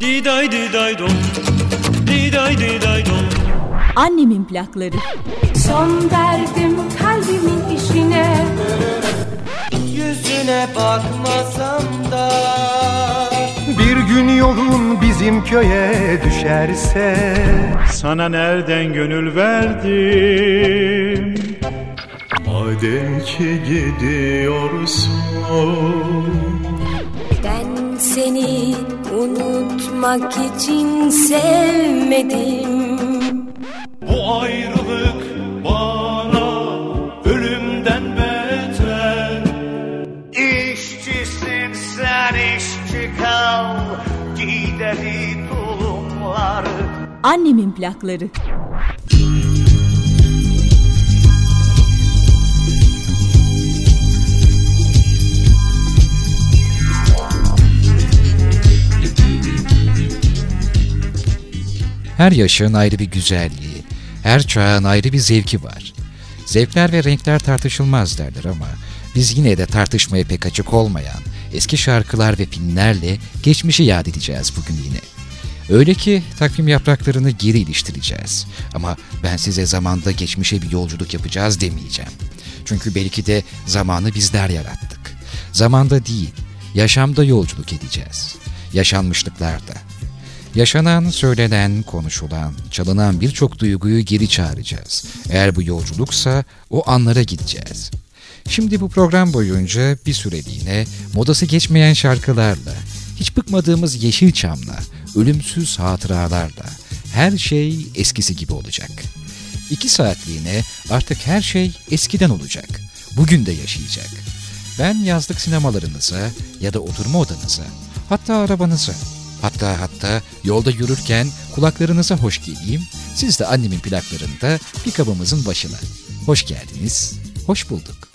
Diday diday dom. Diday diday dom. Annemin plakları. Son verdim kalbimin işine Yüzüne bakmasam da Bir gün yolun bizim köye düşerse Sana nereden gönül verdim Madem ki gidiyorsun Ben seni unutmak için sevmedim. Bu ayrılık bana ölümden beter. İşçisin sen işçi kal. Gideri tulumları Annemin plakları. Her yaşın ayrı bir güzelliği, her çağın ayrı bir zevki var. Zevkler ve renkler tartışılmaz derler ama biz yine de tartışmaya pek açık olmayan eski şarkılar ve filmlerle geçmişi yad edeceğiz bugün yine. Öyle ki takvim yapraklarını geri iliştireceğiz. Ama ben size zamanda geçmişe bir yolculuk yapacağız demeyeceğim. Çünkü belki de zamanı bizler yarattık. Zamanda değil, yaşamda yolculuk edeceğiz. Yaşanmışlıklarda. Yaşanan, söylenen, konuşulan, çalınan birçok duyguyu geri çağıracağız. Eğer bu yolculuksa o anlara gideceğiz. Şimdi bu program boyunca bir süreliğine modası geçmeyen şarkılarla, hiç bıkmadığımız Yeşilçam'la, ölümsüz hatıralarla her şey eskisi gibi olacak. İki saatliğine artık her şey eskiden olacak. Bugün de yaşayacak. Ben yazlık sinemalarınıza ya da oturma odanıza, hatta arabanıza, hatta hatta yolda yürürken kulaklarınıza hoş geleyim, siz de annemin plaklarında pikabımızın başına. Hoş geldiniz, hoş bulduk.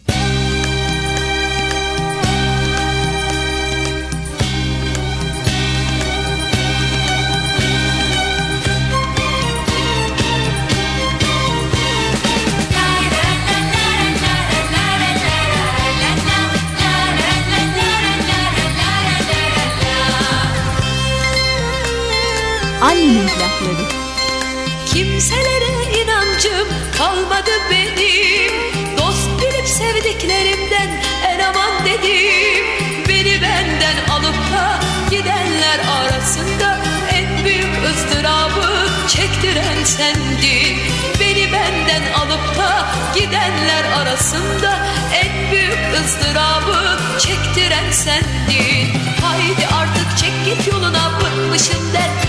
Kimselere inancım kalmadı benim. Dost bilip sevdiklerimden en aman dedim. Beni benden alıp da gidenler arasında En büyük ızdırabı çektiren sendin. Beni benden alıp da gidenler arasında En büyük ızdırabı çektiren sendin. Haydi artık çek git yoluna bıkmışım dertten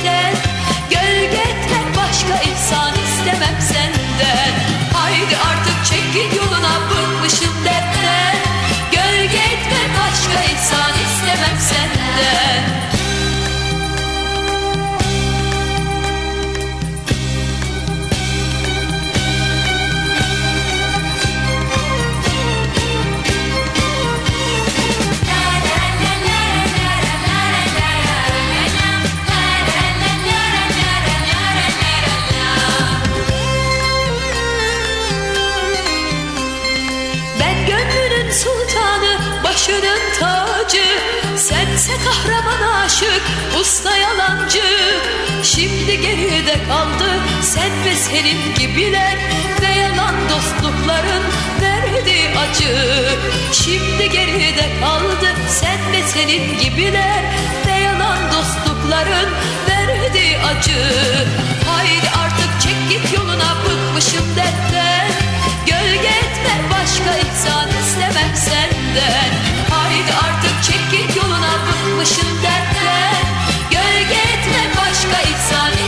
usta yalancı. Şimdi geride kaldı sen ve senin gibiler. Ve yalan dostlukların verdiği acı. Şimdi geride kaldı sen ve senin gibiler. Ve yalan dostlukların verdiği acı. Haydi artık çek git yoluna bıkmışım dertten. Gölge etme başka insan istemem senden. Haydi artık çek git yoluna bıkmışım dertten etme başka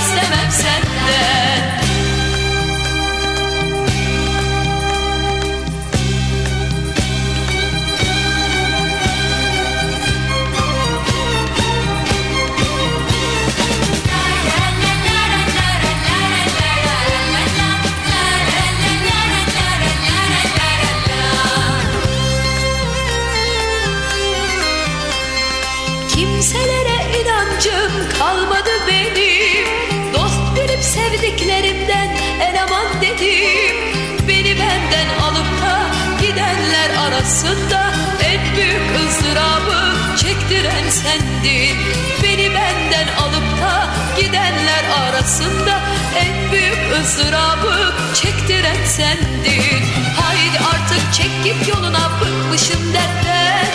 arasında En büyük ızdırabı çektiren sendin. Haydi artık çek git yoluna bıkmışım dertten.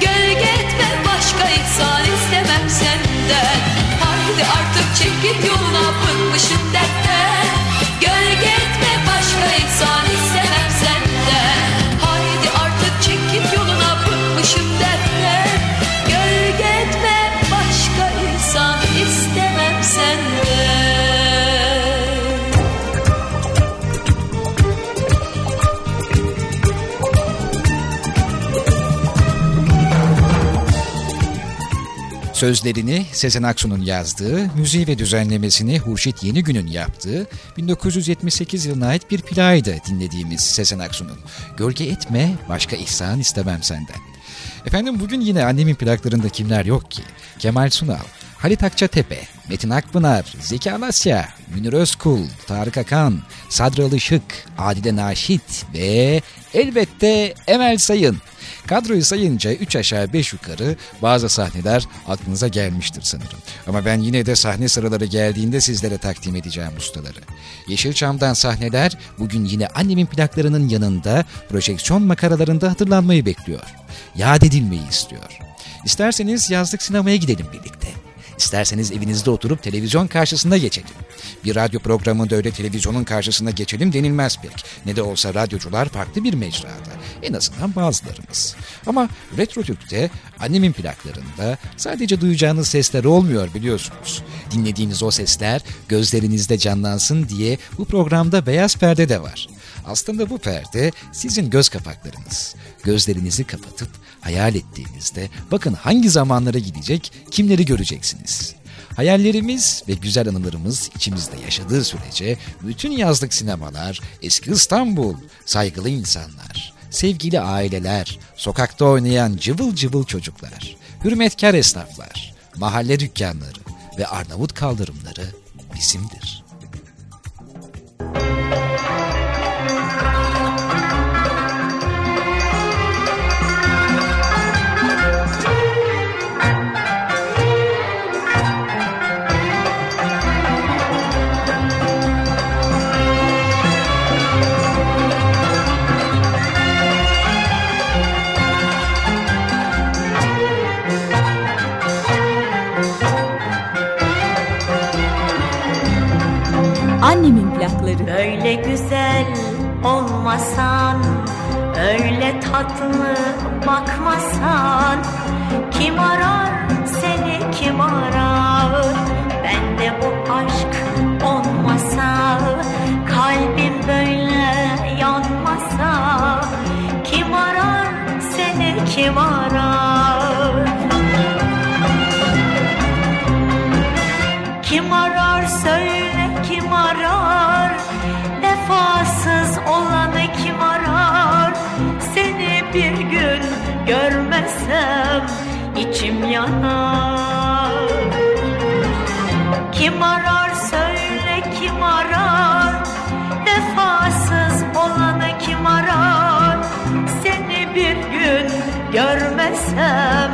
Gölge etme başka ihsan istemem senden. Haydi artık çek git yoluna bıkmışım dertten. Gölge etme başka ihsan Sözlerini Sezen Aksu'nun yazdığı, müziği ve düzenlemesini Hurşit Yenigün'ün yaptığı 1978 yılına ait bir playdı dinlediğimiz Sezen Aksu'nun. Gölge etme, başka ihsan istemem senden. Efendim bugün yine annemin plaklarında kimler yok ki? Kemal Sunal, Halit Akçatepe, Metin Akpınar, Zeki Alasya, Münir Özkul, Tarık Akan, Sadri Alışık, Adile Naşit ve elbette Emel Sayın. Kadroyu sayınca 3 aşağı 5 yukarı bazı sahneler aklınıza gelmiştir sanırım. Ama ben yine de sahne sıraları geldiğinde sizlere takdim edeceğim ustaları. Yeşilçam'dan sahneler bugün yine annemin plaklarının yanında projeksiyon makaralarında hatırlanmayı bekliyor. Yad edilmeyi istiyor. İsterseniz yazlık sinemaya gidelim birlikte. İsterseniz evinizde oturup televizyon karşısında geçelim. Bir radyo programında öyle televizyonun karşısında geçelim denilmez pek. Ne de olsa radyocular farklı bir mecrada. En azından bazılarımız. Ama Retro Türk'te annemin plaklarında sadece duyacağınız sesler olmuyor biliyorsunuz. Dinlediğiniz o sesler gözlerinizde canlansın diye bu programda beyaz perde de var. Aslında bu perde sizin göz kapaklarınız. Gözlerinizi kapatıp hayal ettiğinizde bakın hangi zamanlara gidecek, kimleri göreceksiniz. Hayallerimiz ve güzel anılarımız içimizde yaşadığı sürece bütün yazlık sinemalar, eski İstanbul, saygılı insanlar, sevgili aileler, sokakta oynayan cıvıl cıvıl çocuklar, hürmetkar esnaflar, mahalle dükkanları ve Arnavut kaldırımları bizimdir. Olmasan Öyle tatlı bakmasan. Kim arar seni kim arar? Bende bu aşk olmasa Kalbim böyle yanmasa. Kim arar seni kim arar görmesem içim yanar. Kim arar söyle kim arar? Vefasız olanı kim arar? Seni bir gün görmesem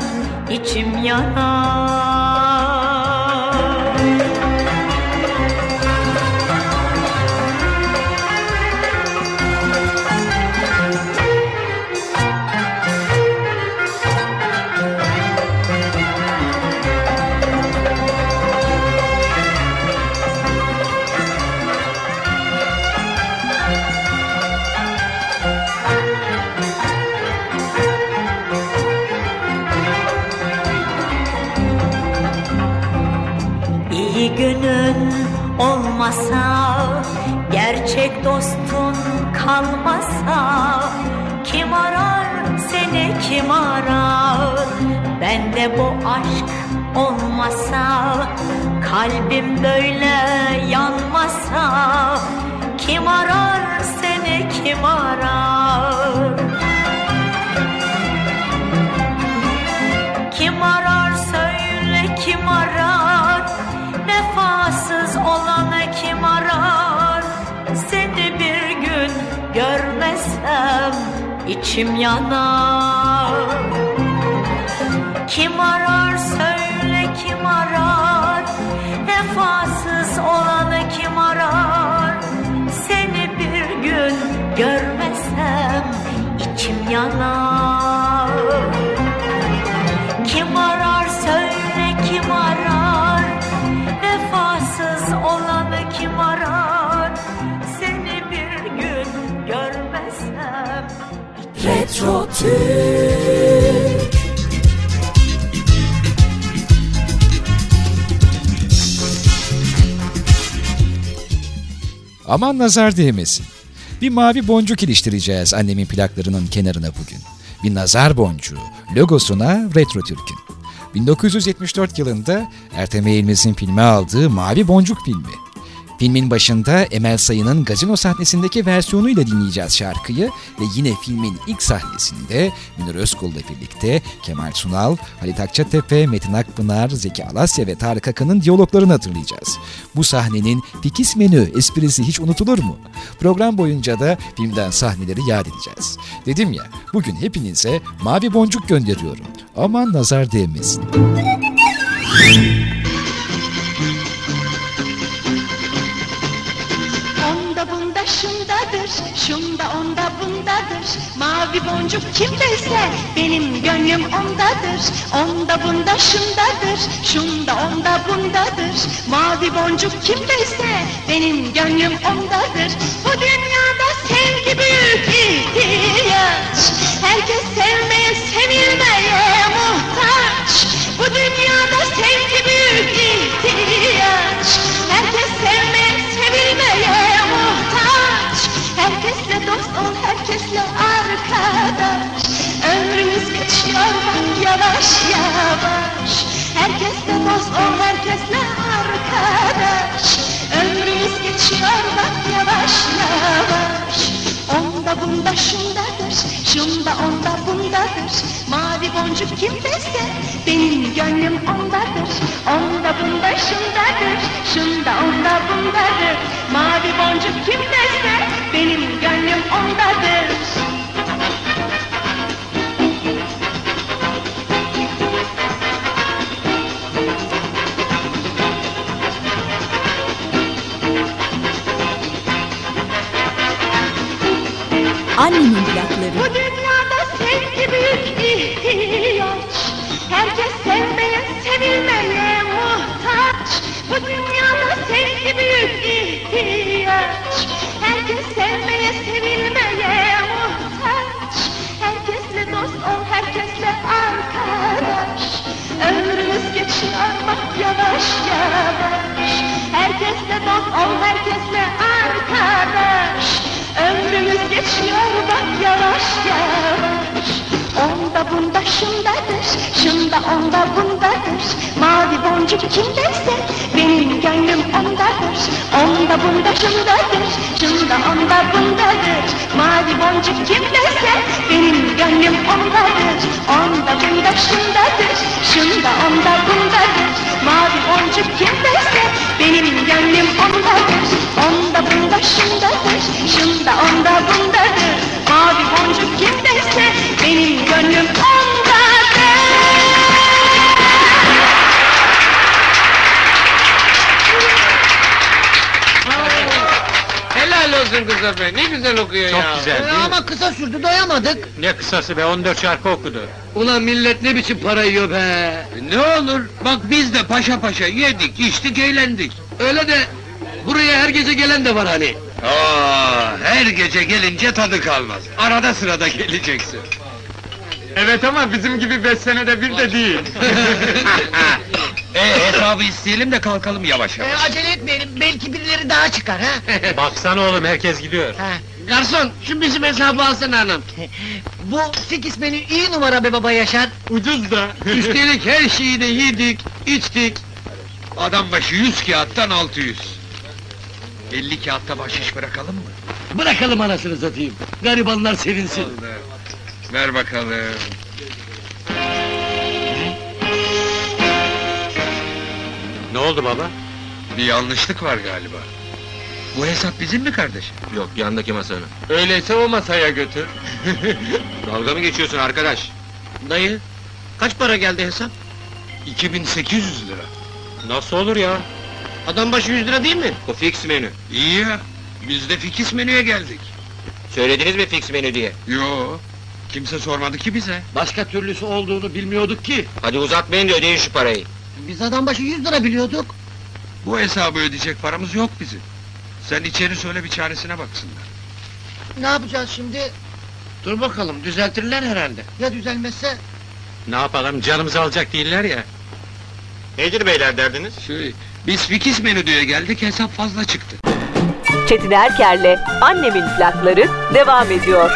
içim yanar olmasa Gerçek dostun kalmasa Kim arar seni kim arar? Bende bu aşk olmasa Kalbim böyle yanmasa Kim arar seni kim arar içim yanar. Kim arar söyle kim arar? Vefasız olanı kim arar? Seni bir gün görmesem içim yanar. Aman nazar değmesin. Bir mavi boncuk iliştireceğiz annemin plaklarının kenarına bugün. Bir nazar boncuğu, logosuna Retro Türk'ün. 1974 yılında Ertem Eğilmez'in filme aldığı Mavi Boncuk filmi. Filmin başında Emel Sayın'ın gazino sahnesindeki versiyonuyla dinleyeceğiz şarkıyı ve yine filmin ilk sahnesinde Münir Özkul'la birlikte Kemal Sunal, Halit Akçatepe, Metin Akpınar, Zeki Alasya ve Tarık Akın'ın diyaloglarını hatırlayacağız. Bu sahnenin fikis menü esprisi hiç unutulur mu? Program boyunca da filmden sahneleri yad edeceğiz. Dedim ya, bugün hepinize mavi boncuk gönderiyorum. Aman nazar değmesin. Onda bunda şundadır, şunda onda bundadır. Mavi boncuk kimdeyse benim gönlüm ondadır. Onda bunda şundadır, şunda onda bundadır. Mavi boncuk kimdeyse benim gönlüm ondadır. Bu dünyada sevgi büyük ihtiyaç. Herkes sevmeye, sevilmeye muhtaç. Bu dünyada sevgi büyük ihtiyaç. Herkes sevmeye, sevilmeye. Herkesle dost ol, herkesle arkadaş. Ömrümüz geçiyor bak yavaş yavaş. Herkesle dost ol, herkesle arkadaş. Ömrümüz geçiyor bak yavaş yavaş. Onda bunda şundadır, şunda onda bundadır. Mavi boncuk kimdeyse benim gönlüm ondadır. Onda bunda şundadır, şunda onda bundadır. Mavi boncuk kimdeyse benim gönlüm ondadır. Annemin plakları. Bu dünyada sevgi büyük ihtiyaç. Herkes sevmeye, sevilmeye muhtaç. Bu dünyada sevgi büyük ihtiyaç. Herkes sevmeye, sevilmeye muhtaç. Herkesle dost ol, herkesle arkadaş. Ömrümüz geçiyor bak yavaş yavaş. Herkesle dost ol, herkesle arkadaş. Ömrümüz geçiyor bak yavaş yavaş. Onda bunda şundadır, şunda onda bundadır. Mavi boncuk kimdeyse gönlüm ondadır. Onda bunda şundadır, şunda onda bundadır. Mavi boncuk kimdeyse benim gönlüm ondadır. Onda bunda şundadır, şunda onda bundadır. Mavi boncuk kimdeyse benim gönlüm ondadır. Onda bunda şundadır, şunda onda bundadır. Mavi boncuk kimdeyse benim gönlüm ondadır olsun kıza be, ne güzel okuyor Çok ya. güzel, değil mi? Ama kısa sürdü, doyamadık. Ne kısası be 14 şarkı okudu. Ulan millet ne biçim para yiyor be. Ne olur bak biz de paşa paşa yedik içtik eğlendik. Öyle de, buraya her gece gelen de var hani. Aa, her gece gelince tadı kalmaz. Arada sırada geleceksin. Evet ama bizim gibi beş senede bir de değil. e hesabı isteyelim de kalkalım yavaş yavaş. acele etmeyelim, belki birileri daha çıkar ha. Baksana oğlum herkes gidiyor. ha. Garson, şu bizim hesabı alsana hanım. Bu sekiz menü iyi numara be baba Yaşar. Ucuz da. Üstelik her şeyi de yedik, içtik. Adam başı 100 kağıttan 600. 50 kağıtta bahşiş bırakalım mı? Bırakalım anasını satayım. Garibanlar sevinsin. Ver bakalım. Ne oldu baba? Bir yanlışlık var galiba. Bu hesap bizim mi kardeşim? Yok yandaki masanın. Öyleyse o masaya götür. Dalga mı geçiyorsun arkadaş? Dayı, kaç para geldi hesap? 2800 lira. Nasıl olur ya? Adam başı 100 lira değil mi? O fix menü. İyi ya. Biz de fikis menüye geldik. Söylediniz mi fix menü diye? Yo. Kimse sormadı ki bize. Başka türlüsü olduğunu bilmiyorduk ki. Hadi uzatmayın da ödeyin şu parayı. Biz adam başı 100 lira biliyorduk. Bu hesabı ödeyecek paramız yok bizim. Sen içeri söyle bir çaresine baksınlar. Ne yapacağız şimdi? Dur bakalım düzeltirler herhalde. Ya düzelmezse? Ne yapalım canımızı alacak değiller ya. Nedir beyler derdiniz? Şey, biz fikis menüye geldik hesap fazla çıktı. Çetin Erker'le Annemin plakları devam ediyor.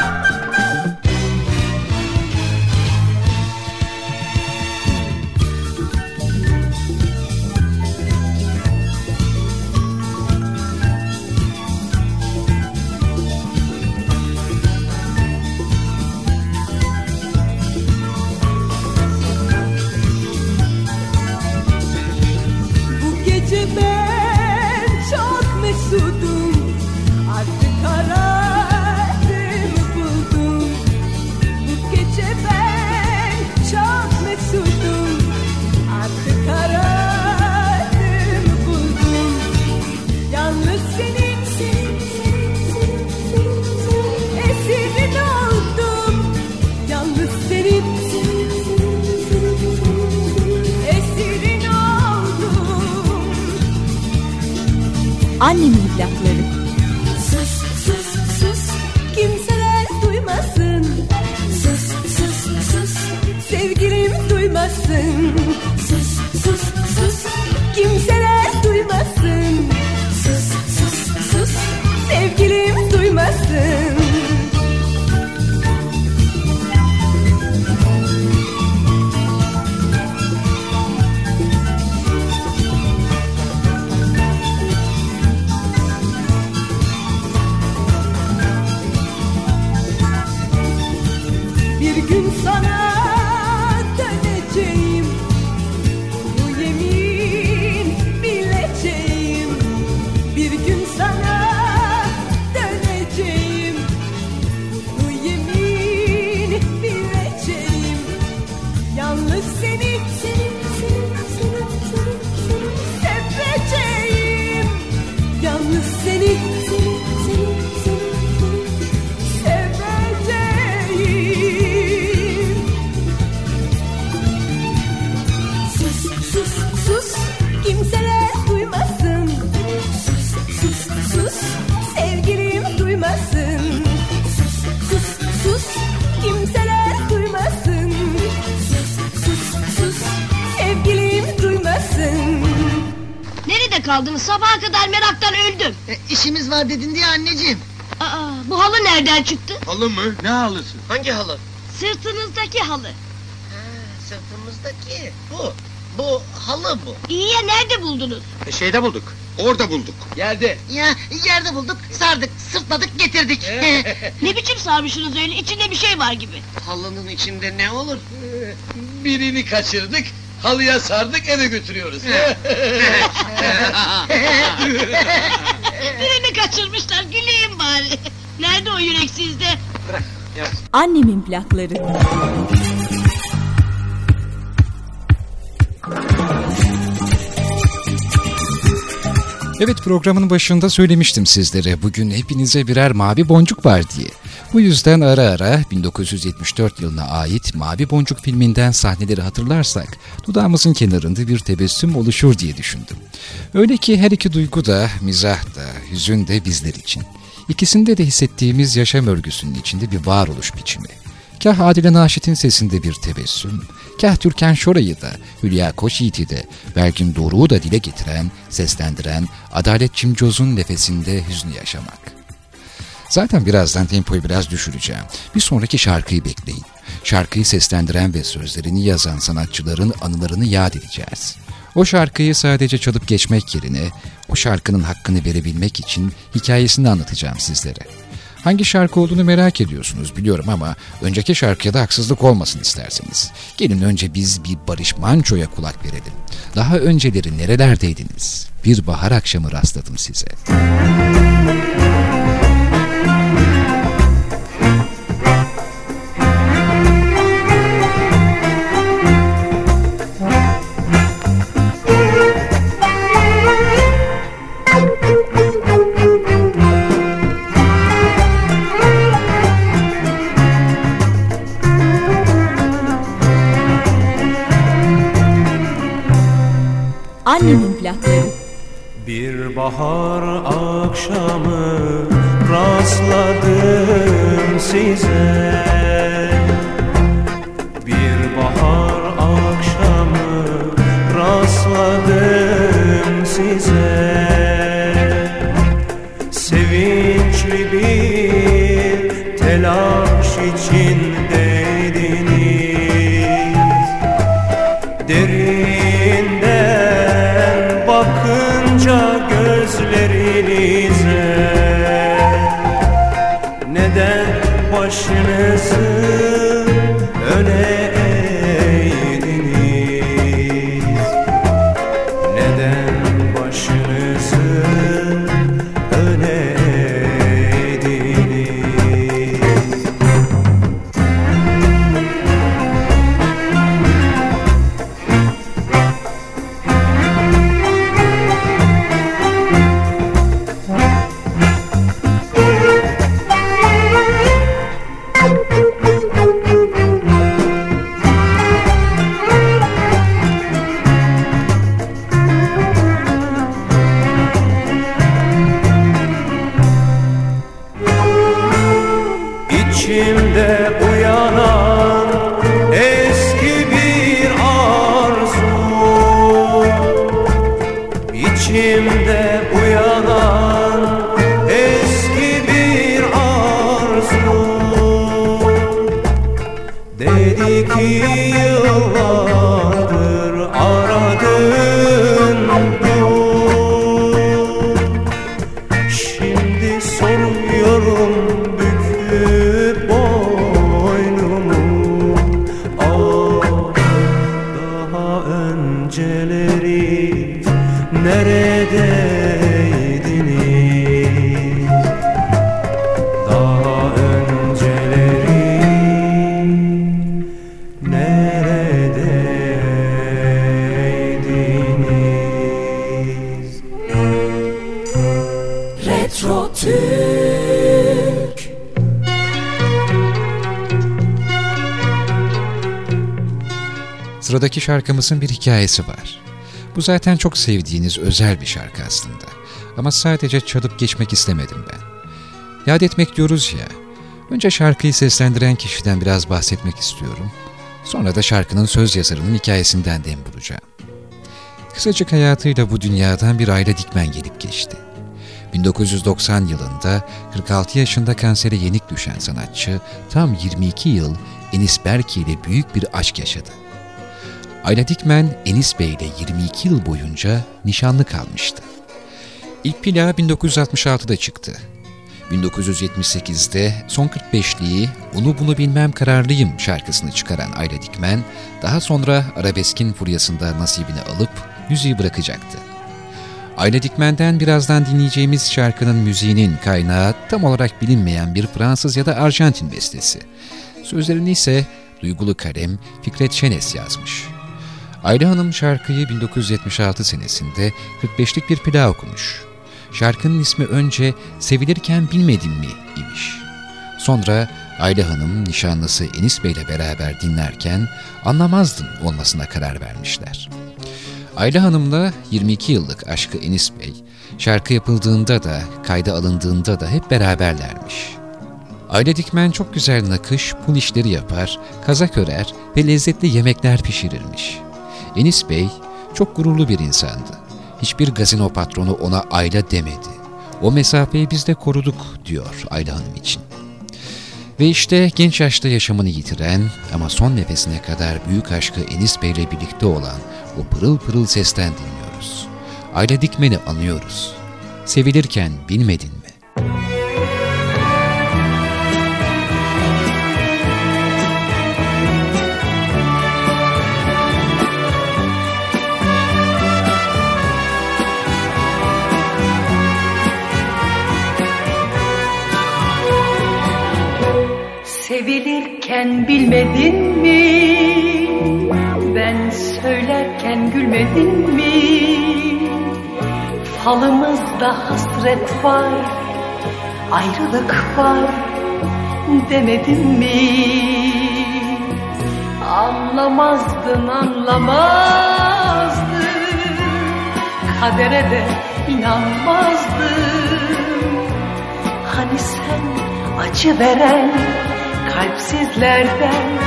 Nereden çıktı? Halı mı? Ne halısı? Hangi halı? Sırtınızdaki halı. Sırtımızdaki. Bu. Bu halı bu. İyi ya nerede buldunuz? Şeyde bulduk. Orada bulduk. Yerde. Ya yerde bulduk, sardık, sırtladık, getirdik. Ne biçim sarmışsınız öyle? İçinde bir şey var gibi. Halının içinde ne olur? Birini kaçırdık, halıya sardık eve götürüyoruz. Birini kaçırmışlar, güleyim bari. Nerede o yürek sizde? Annemin plakları. Evet programın başında söylemiştim sizlere bugün hepinize birer mavi boncuk var diye. Bu yüzden ara ara 1974 yılına ait Mavi Boncuk filminden sahneleri hatırlarsak dudağımızın kenarında bir tebessüm oluşur diye düşündüm. Öyle ki her iki duygu da, mizah da, hüzün de bizler için. İkisinde de hissettiğimiz yaşam örgüsünün içinde bir varoluş biçimi. Kah Adile Naşit'in sesinde bir tebessüm, kah Türkan Şoray'ı da, Hülya Koçyiğit'i de, Belgin Doruk'u da dile getiren, seslendiren, Adalet Cimcoz'un nefesinde hüznü yaşamak. Zaten birazdan tempoyu biraz düşüreceğim. Bir sonraki şarkıyı bekleyin. Şarkıyı seslendiren ve sözlerini yazan sanatçıların anılarını yad edeceğiz. O şarkıyı sadece çalıp geçmek yerine o şarkının hakkını verebilmek için hikayesini anlatacağım sizlere. Hangi şarkı olduğunu merak ediyorsunuz biliyorum ama önceki şarkıya da haksızlık olmasın isterseniz. Gelin önce biz bir Barış Manço'ya kulak verelim. Daha önceleri nerelerdeydiniz? Bir bahar akşamı rastladım size. Annemin plakları. Bir bahar akşamı rastladım size Sıradaki şarkımızın bir hikayesi var. Bu zaten çok sevdiğiniz özel bir şarkı aslında. Ama sadece çalıp geçmek istemedim ben. Yad etmek diyoruz ya. Önce şarkıyı seslendiren kişiden biraz bahsetmek istiyorum. Sonra da şarkının söz yazarının hikayesinden dem bulacağım. Kısacık hayatıyla bu dünyadan bir aile dikmen gelip geçti. 1990 yılında 46 yaşında kansere yenik düşen sanatçı tam 22 yıl Enis Berke ile büyük bir aşk yaşadı. Ayla Dikmen, Enis Bey ile 22 yıl boyunca nişanlı kalmıştı. İlk plağı 1966'da çıktı. 1978'de son 45'liği Onu Bunu Bilmem Kararlıyım şarkısını çıkaran Ayla Dikmen, daha sonra arabeskin furyasında nasibini alıp müziği bırakacaktı. Ayla Dikmen'den birazdan dinleyeceğimiz şarkının müziğinin kaynağı tam olarak bilinmeyen bir Fransız ya da Arjantin bestesi. Sözlerini ise duygulu kalem Fikret Şenes yazmış. Ayla Hanım şarkıyı 1976 senesinde 45'lik bir plağı okumuş. Şarkının ismi önce Sevilirken Bilmedin mi imiş. Sonra Ayla Hanım nişanlısı Enis Bey ile beraber dinlerken anlamazdın olmasına karar vermişler. Ayla Hanım'la 22 yıllık aşkı Enis Bey, şarkı yapıldığında da, kayda alındığında da hep beraberlermiş. Ayla Dikmen çok güzel nakış, pul işleri yapar, kazak örer ve lezzetli yemekler pişirirmiş. Enis Bey çok gururlu bir insandı. Hiçbir gazino patronu ona Ayla demedi. O mesafeyi biz de koruduk diyor Ayla Hanım için. Ve işte genç yaşta yaşamını yitiren ama son nefesine kadar büyük aşkı Enis Bey ile birlikte olan o pırıl pırıl sesten dinliyoruz. Ayla Dikmen'i anıyoruz. Sevilirken bilmedin mi? Sevilirken bilmedin mi? Ben söylerken gülmedin mi? Falımızda hasret var, ayrılık var demedin mi? Anlamazdın anlamazdın Kadere de inanmazdın Hani sen acı veren kalpsizlerden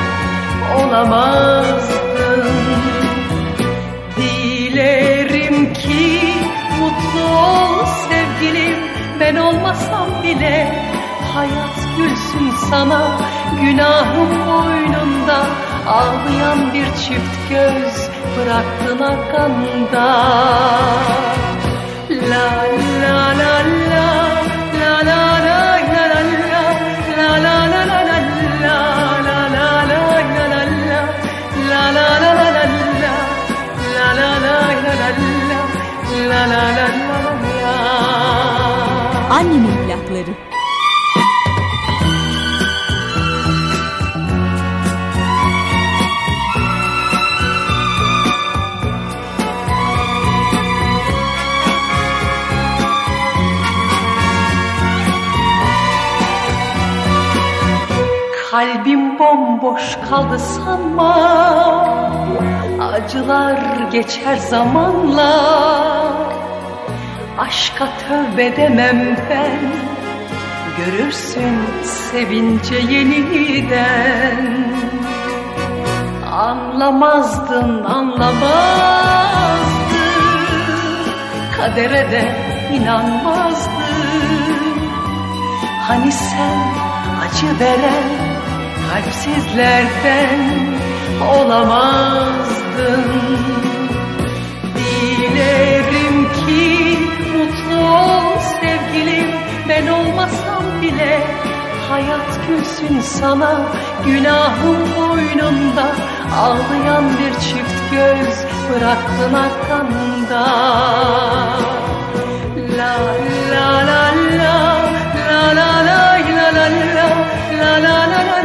olamazdın Dilerim ki mutlu ol sevgilim. Ben olmasam bile Hayat gülsün sana. Günahım boynunda Ağlayan bir çift göz bıraktın arkanda La la la la la la Annemin plakları. Kalbim bomboş kaldı sanma. Acılar geçer zamanla. Aşka tövbe demem ben. Görürsün sevince yeniden. Anlamazdın anlamazdın. Kadere de inanmazdın. Hani sen acı veren kalpsizlerden olamazdın Dilerim ki mutlu ol sevgilim ben olmasam bile Hayat gülsün sana günahım boynunda Ağlayan bir çift göz bıraktın arkanda la la la la la la la la la la la la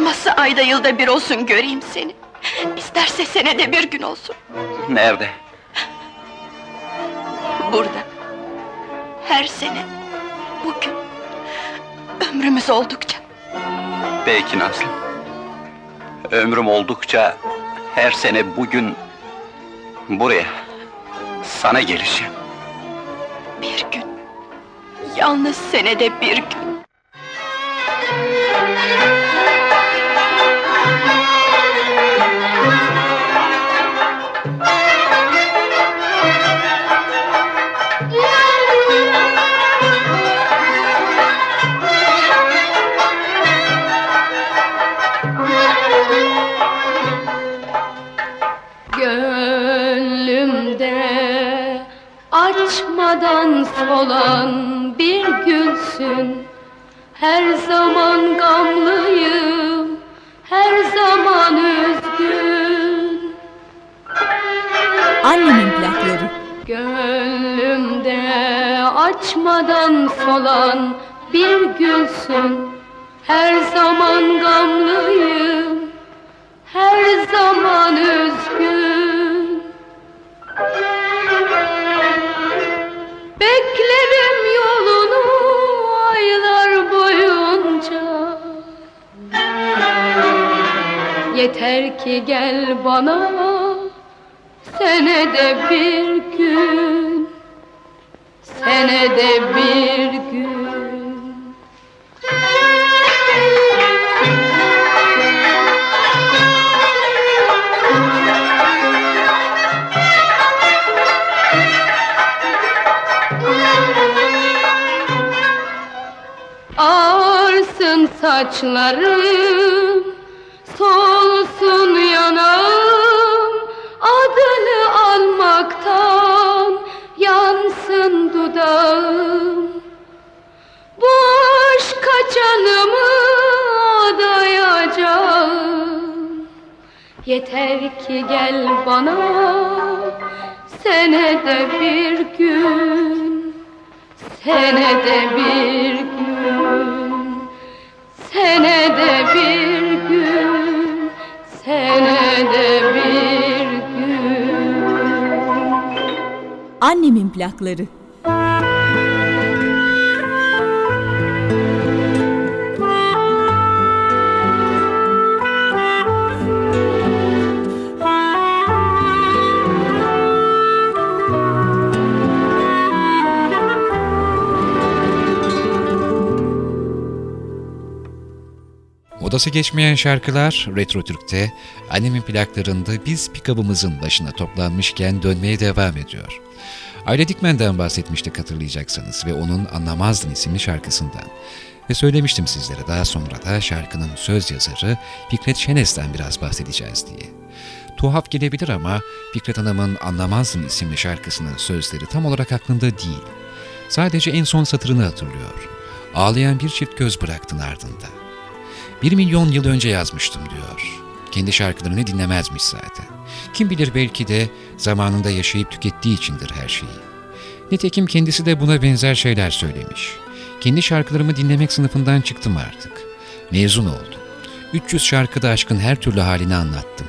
olmazsa ayda yılda bir olsun göreyim seni. İsterse senede bir gün olsun. Nerede? Burada. Her sene. Bugün. Ömrümüz oldukça. Peki Nazlı. Ömrüm oldukça her sene bugün buraya sana geleceğim. Bir gün. Yalnız senede bir gün. Açmadan solan bir gülsün. Her zaman gamlıyım, her zaman üzgün. Annemin plakları. Gönlümde açmadan solan bir gülsün. Her zaman gamlıyım, her zaman üzgün Beklerim yolunu aylar boyunca. Yeter ki gel bana senede bir gün Senede bir gün Ağarsın saçlarım Solsun yanağım. Adını almaktan Yansın dudağım. Bu aşk kaçanımı adayacağım. Yeter ki gel bana Senede bir gün. Senede bir gün Senede bir gün Senede bir gün Annemin plakları. Odası geçmeyen şarkılar Retro Türk'te annemin plaklarında biz pikabımızın başına toplanmışken dönmeye devam ediyor. Aile Dikmen'den bahsetmiştik hatırlayacaksanız ve onun Anlamazdın isimli şarkısından. Ve söylemiştim sizlere daha sonra da şarkının söz yazarı Fikret Şenes'ten biraz bahsedeceğiz diye. Tuhaf gelebilir ama Fikret Hanım'ın Anlamazdın isimli şarkısının sözleri tam olarak aklında değil. Sadece en son satırını hatırlıyor. Ağlayan bir çift göz bıraktın ardında. Bir milyon yıl önce yazmıştım diyor. Kendi şarkılarını dinlemezmiş zaten. Kim bilir belki de zamanında yaşayıp tükettiği içindir her şeyi. Nitekim kendisi de buna benzer şeyler söylemiş. Kendi şarkılarımı dinlemek sınıfından çıktım artık. Mezun oldum. 300 şarkıda aşkın her türlü halini anlattım.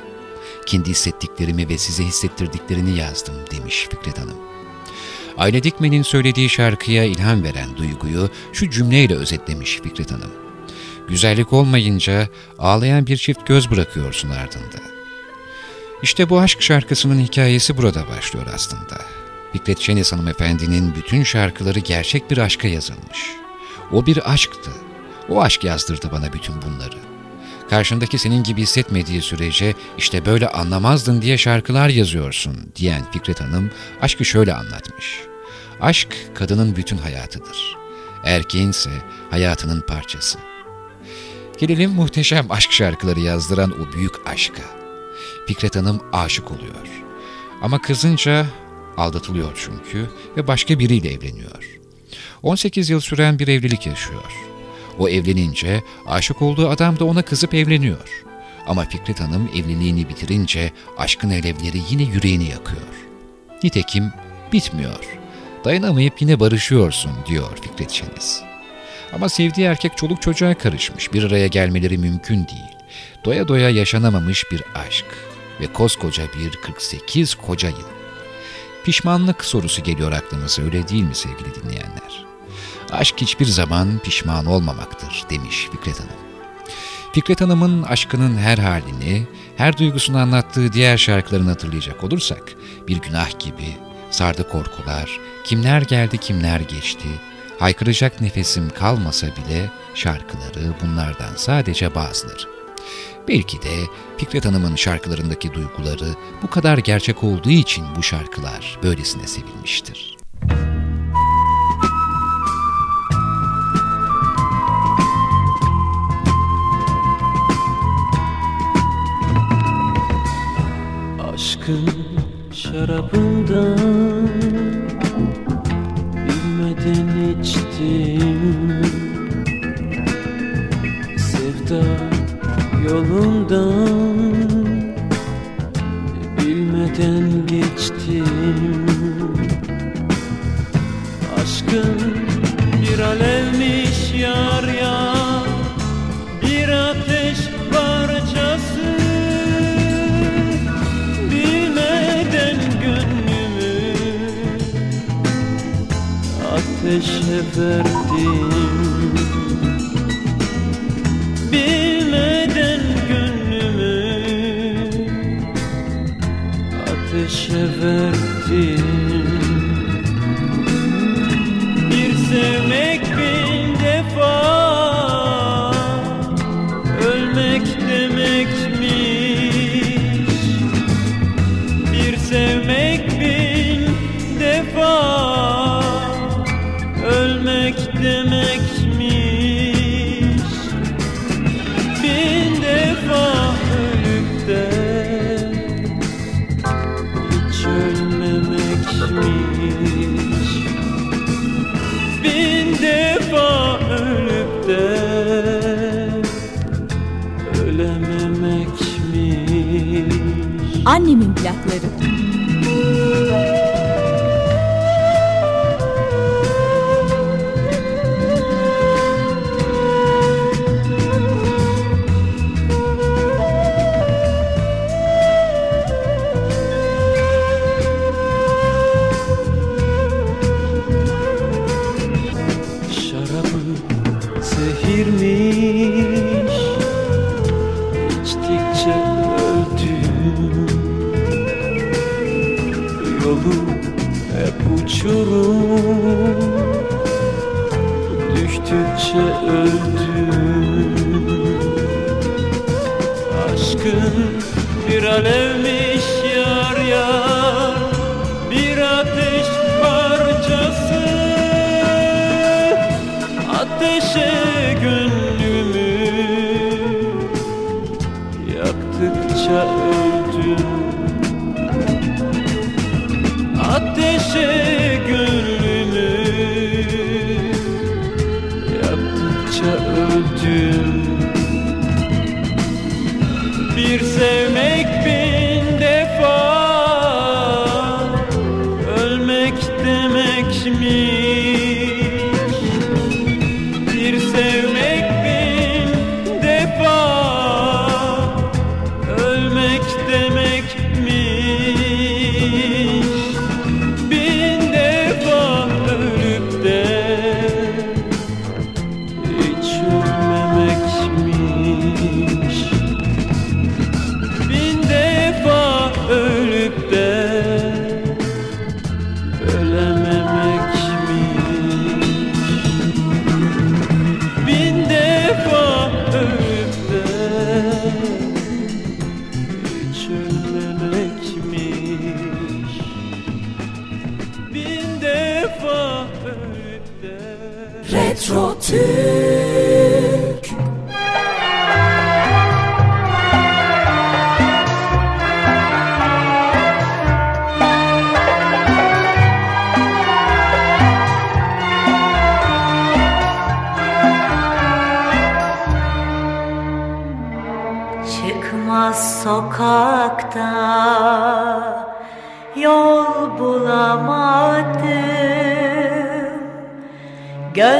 Kendi hissettiklerimi ve size hissettirdiklerini yazdım demiş Fikret Hanım. Aile Dikmen'in söylediği şarkıya ilham veren duyguyu şu cümleyle özetlemiş Fikret Hanım. Güzellik olmayınca ağlayan bir çift göz bırakıyorsun ardında. İşte bu aşk şarkısının hikayesi burada başlıyor aslında. Fikret Şenes hanımefendinin bütün şarkıları gerçek bir aşka yazılmış. O bir aşktı. O aşk yazdırdı bana bütün bunları. Karşındaki senin gibi hissetmediği sürece işte böyle anlamazdın diye şarkılar yazıyorsun diyen Fikret Hanım aşkı şöyle anlatmış. Aşk kadının bütün hayatıdır. Erkeğinse hayatının parçası. Gelelim muhteşem aşk şarkıları yazdıran o büyük aşka. Fikret Hanım aşık oluyor. Ama kızınca aldatılıyor çünkü ve başka biriyle evleniyor. 18 yıl süren bir evlilik yaşıyor. O evlenince aşık olduğu adam da ona kızıp evleniyor. Ama Fikret Hanım evliliğini bitirince aşkın alevleri yine yüreğini yakıyor. Nitekim bitmiyor. Dayanamayıp yine barışıyorsun diyor Fikret Şeniz. Ama sevdiği erkek çoluk çocuğa karışmış. Bir araya gelmeleri mümkün değil. Doya doya yaşanamamış bir aşk. Ve koskoca bir 48 koca yıl. Pişmanlık sorusu geliyor aklınıza öyle değil mi sevgili dinleyenler? Aşk hiçbir zaman pişman olmamaktır demiş Fikret Hanım. Fikret Hanım'ın aşkının her halini, her duygusunu anlattığı diğer şarkılarını hatırlayacak olursak, bir günah gibi, sardı korkular, kimler geldi kimler geçti, haykıracak nefesim kalmasa bile şarkıları bunlardan sadece bazıları. Belki de Fikret Hanım'ın şarkılarındaki duyguları bu kadar gerçek olduğu için bu şarkılar böylesine sevilmiştir. Aşkın şarabından içtim Sevda yolundan bilmeden ateşe verdim. Bilmeden gönlümü ateşe verdim Annemin plakları.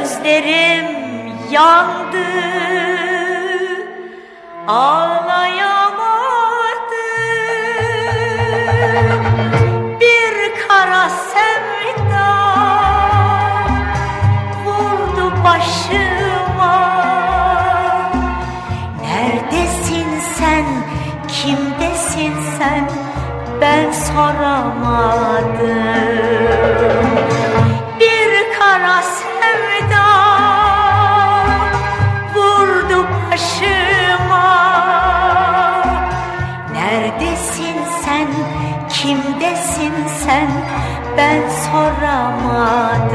Gözlerim yandı. Ağlayamadım. Bir kara sevda Vurdu başıma. Neredesin sen? Kimdesin sen? Ben soramadım. ben soramadım.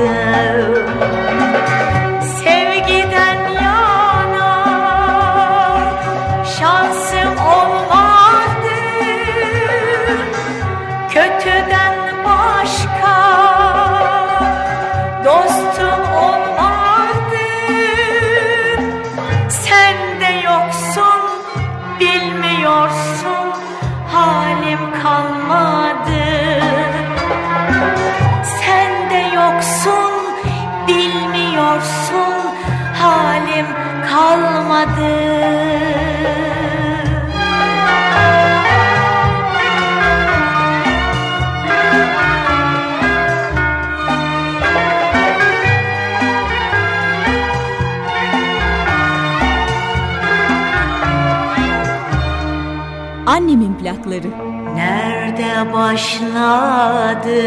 başladı?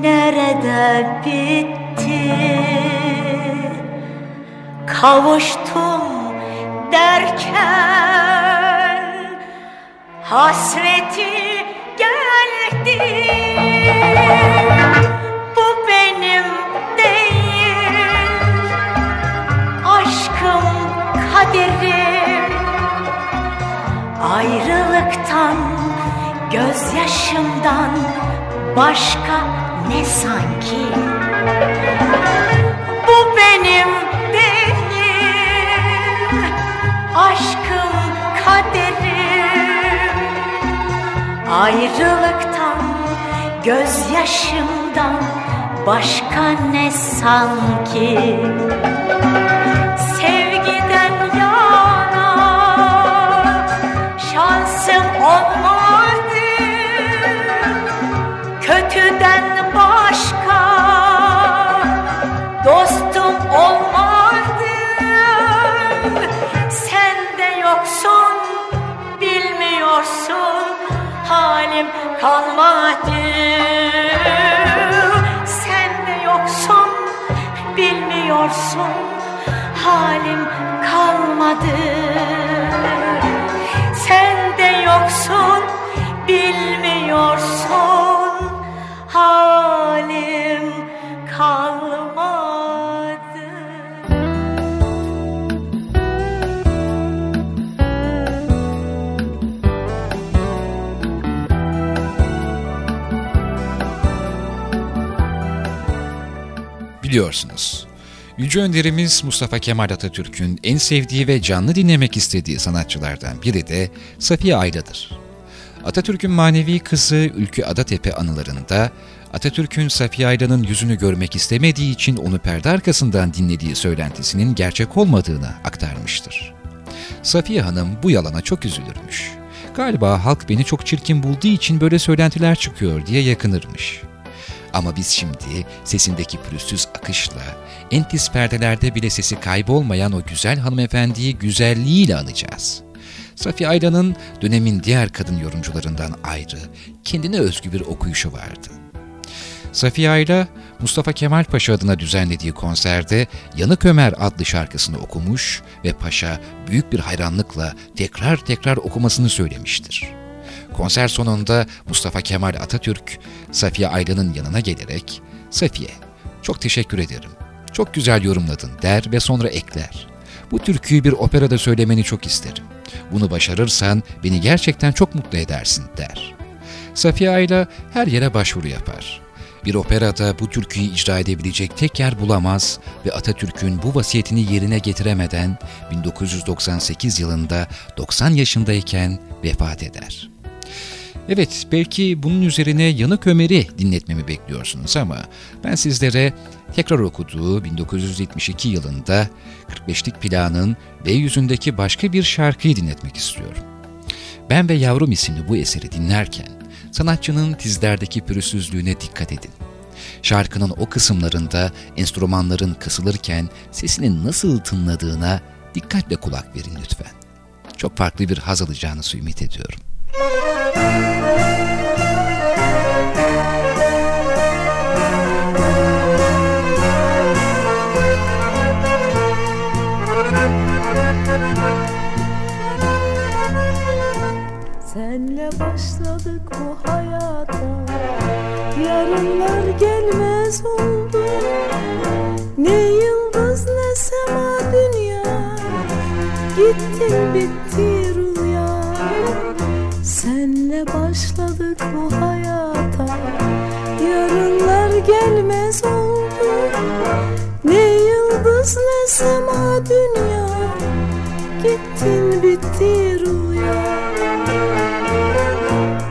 Nerede bitti? Kavuştum derken Hasreti geldi. Bu benim değil Aşkım kaderim. Ayrılıktan gözyaşımdan başka ne sanki? Bu benim değil aşkım kaderim. Ayrılıktan gözyaşımdan başka ne sanki? Kalmadı Sen de yoksun bilmiyorsun. Halim kalmadı. Sen de yoksun bilmiyorsun. Halim Biliyorsunuz, Yüce Önderimiz Mustafa Kemal Atatürk'ün en sevdiği ve canlı dinlemek istediği sanatçılardan biri de Safiye Ayla'dır. Atatürk'ün manevi kızı Ülkü Adatepe anılarında Atatürk'ün Safiye Ayla'nın yüzünü görmek istemediği için onu perde arkasından dinlediği söylentisinin gerçek olmadığını aktarmıştır. Safiye Hanım bu yalana çok üzülürmüş. Galiba halk beni çok çirkin bulduğu için böyle söylentiler çıkıyor diye yakınırmış. Ama biz şimdi sesindeki pürüzsüz akışla, en tiz perdelerde bile sesi kaybolmayan o güzel hanımefendiyi güzelliğiyle anacağız. Safiye Ayla'nın dönemin diğer kadın yorumcularından ayrı, kendine özgü bir okuyuşu vardı. Safiye Ayla, Mustafa Kemal Paşa adına düzenlediği konserde Yanık Ömer adlı şarkısını okumuş ve Paşa büyük bir hayranlıkla tekrar tekrar okumasını söylemiştir. Konser sonunda Mustafa Kemal Atatürk, Safiye Ayla'nın yanına gelerek, ''Safiye, çok teşekkür ederim, çok güzel yorumladın.'' der ve sonra ekler. ''Bu türküyü bir operada söylemeni çok isterim. Bunu başarırsan beni gerçekten çok mutlu edersin.'' der. Safiye Ayla her yere başvuru yapar. Bir operada bu türküyü icra edebilecek tek yer bulamaz ve Atatürk'ün bu vasiyetini yerine getiremeden 1998 yılında 90 yaşındayken vefat eder. Evet, belki bunun üzerine Yanık Ömer'i dinletmemi bekliyorsunuz ama ben sizlere tekrar okuduğu 1972 yılında 45'lik planın ve yüzündeki başka bir şarkıyı dinletmek istiyorum. Ben ve Yavrum isimli bu eseri dinlerken sanatçının tizlerdeki pürüzsüzlüğüne dikkat edin. Şarkının o kısımlarında enstrümanların kısılırken sesinin nasıl tınladığına dikkatle kulak verin lütfen. Çok farklı bir haz alacağınızı ümit ediyorum. Senle başladık bu hayata. Yarınlar gelmez oldu. Ne yıldız ne sema dünya. Gittin bitti rüya Senle başladık bu hayata. Yarınlar gelmez oldu. Ne yıldız ne sema dünya. Gittin bitti rüya.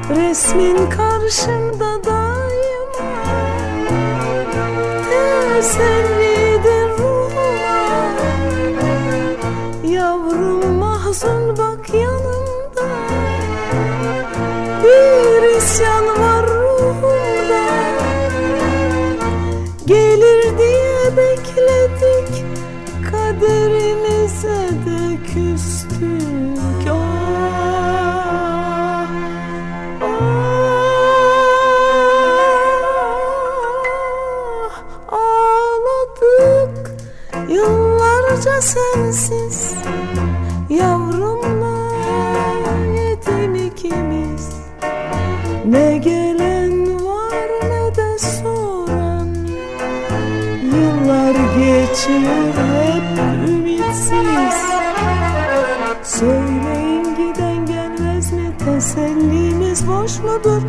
Resmin karşımda daima. Tesellidir Yıllarca sensiz Yavrumla yetim ikimiz. Ne gelen var ne de soran. Yıllar geçiyor hep ümitsiz. Söyleyin giden gelmez mi? Tesellimiz boş mudur?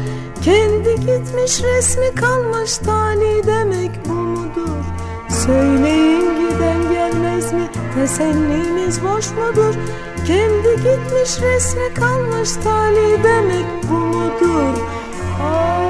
Kendi gitmiş resmi kalmış tali demek bu mudur? Söyleyin giden gelmez mi tesellimiz boş mudur? Kendi gitmiş resmi kalmış tali demek bu mudur? Ah,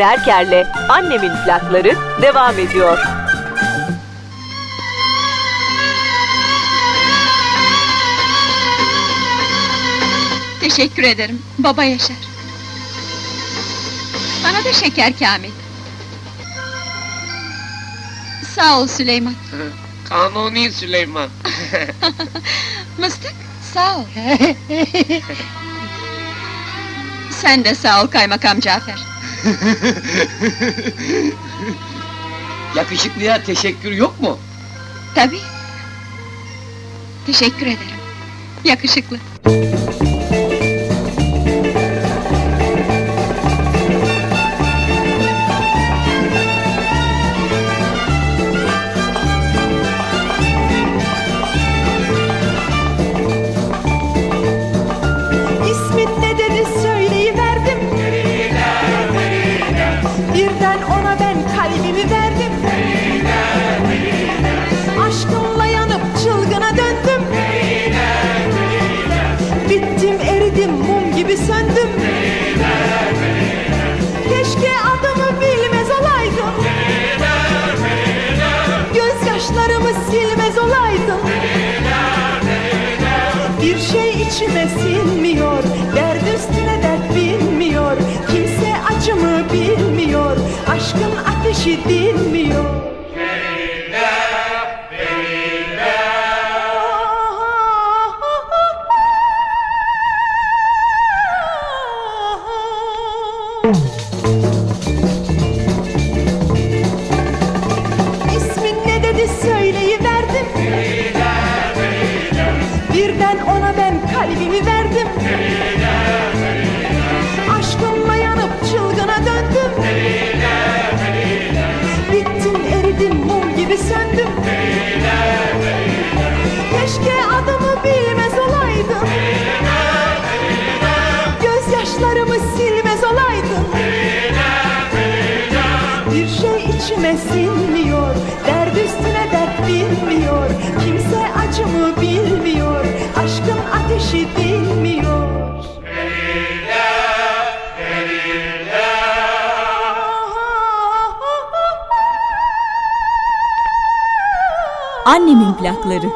Çetin Erker'le Annemin plakları devam ediyor. Teşekkür ederim. Baba Yaşar. Bana da şeker Kamil. Sağ ol Süleyman. Kanuni Süleyman. Mıstık, sağ ol. Sen de sağ ol kaymakam Cafer. Yakışıklıya teşekkür yok mu? Tabii. Teşekkür ederim. Yakışıklı. Annemin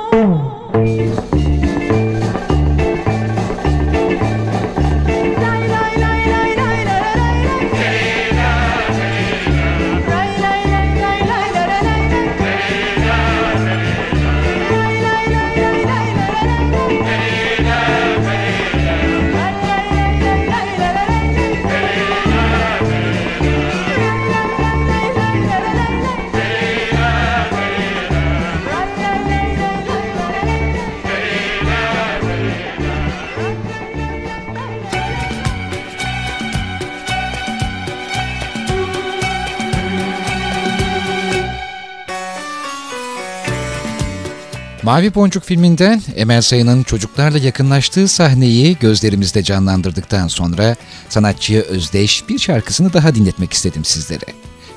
Mavi Boncuk filminden Emel Sayın'ın çocuklarla yakınlaştığı sahneyi gözlerimizde canlandırdıktan sonra sanatçıya özdeş bir şarkısını daha dinletmek istedim sizlere.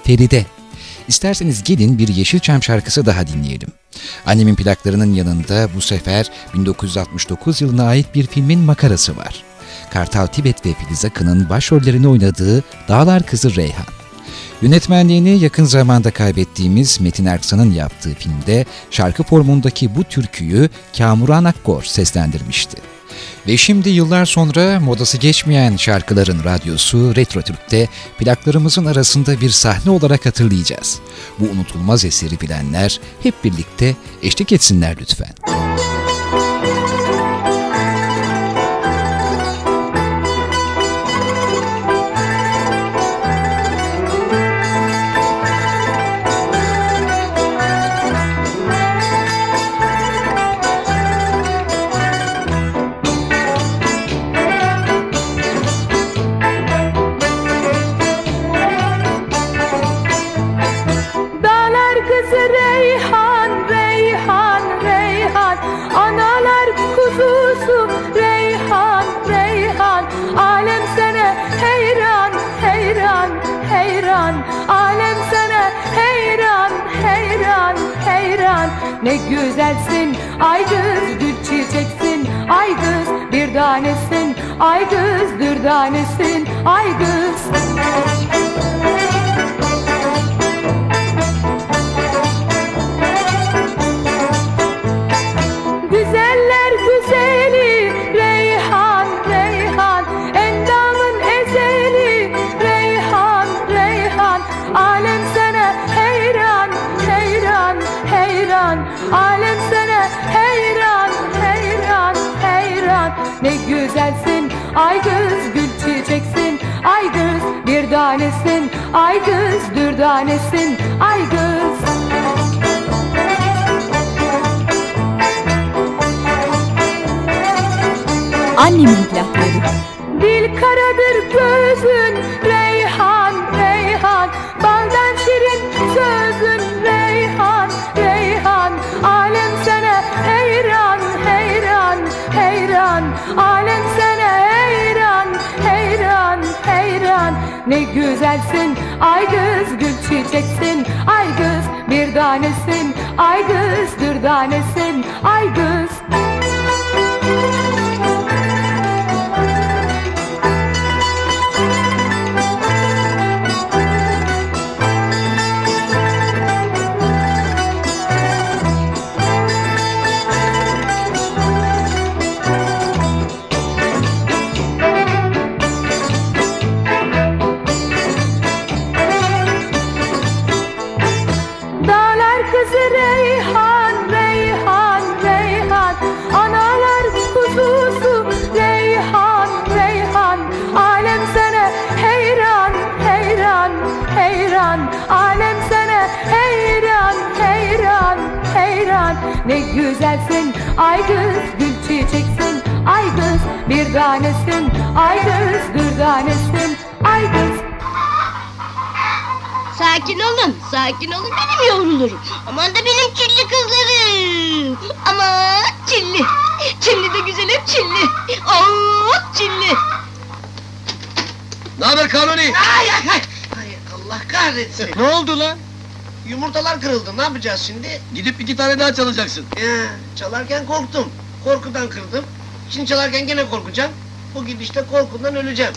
Feride. İsterseniz gelin bir Yeşilçam şarkısı daha dinleyelim. Annemin plaklarının yanında bu sefer 1969 yılına ait bir filmin makarası var. Kartal Tibet ve Filiz Akın'ın başrollerini oynadığı Dağlar Kızı Reyhan. Yönetmenliğini yakın zamanda kaybettiğimiz Metin Erksan'ın yaptığı filmde şarkı formundaki bu türküyü Kamuran Akkor seslendirmişti. Ve şimdi yıllar sonra modası geçmeyen şarkıların radyosu Retro Türk'te plaklarımızın arasında bir sahne olarak hatırlayacağız. Bu unutulmaz eseri bilenler hep birlikte eşlik etsinler lütfen. Müzik Ay kız dürdanesin, ay kız dürdanesin Ay kız dürdanesin Ay kız Annemin plakları. Dil karadır gözü dürdanesin Ay kız dürdanesin Ay kız yapacağız şimdi? Gidip iki tane daha çalacaksın. Ee, çalarken korktum. Korkudan kırdım. Şimdi çalarken gene korkacağım. Bu gidişte korkundan öleceğim.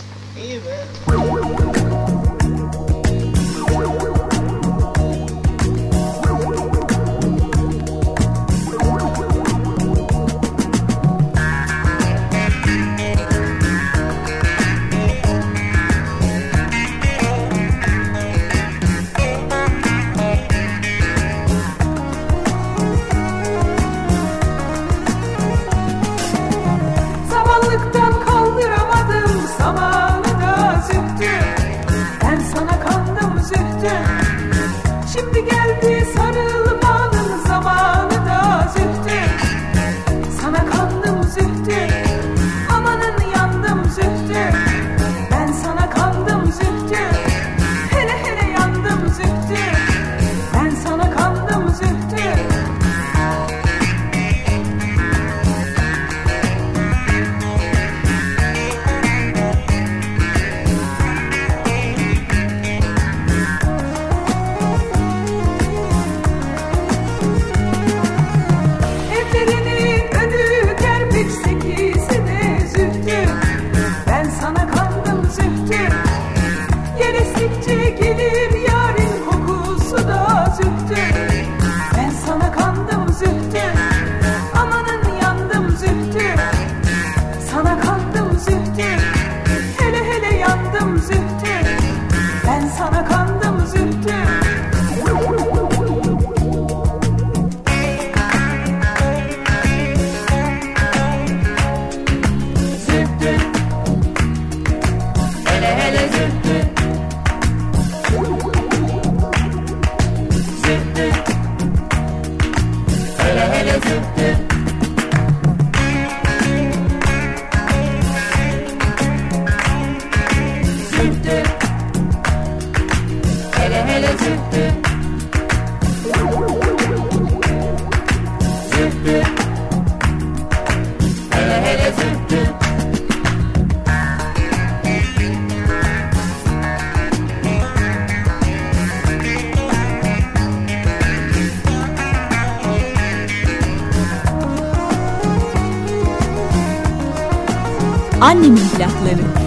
Annemin plakları.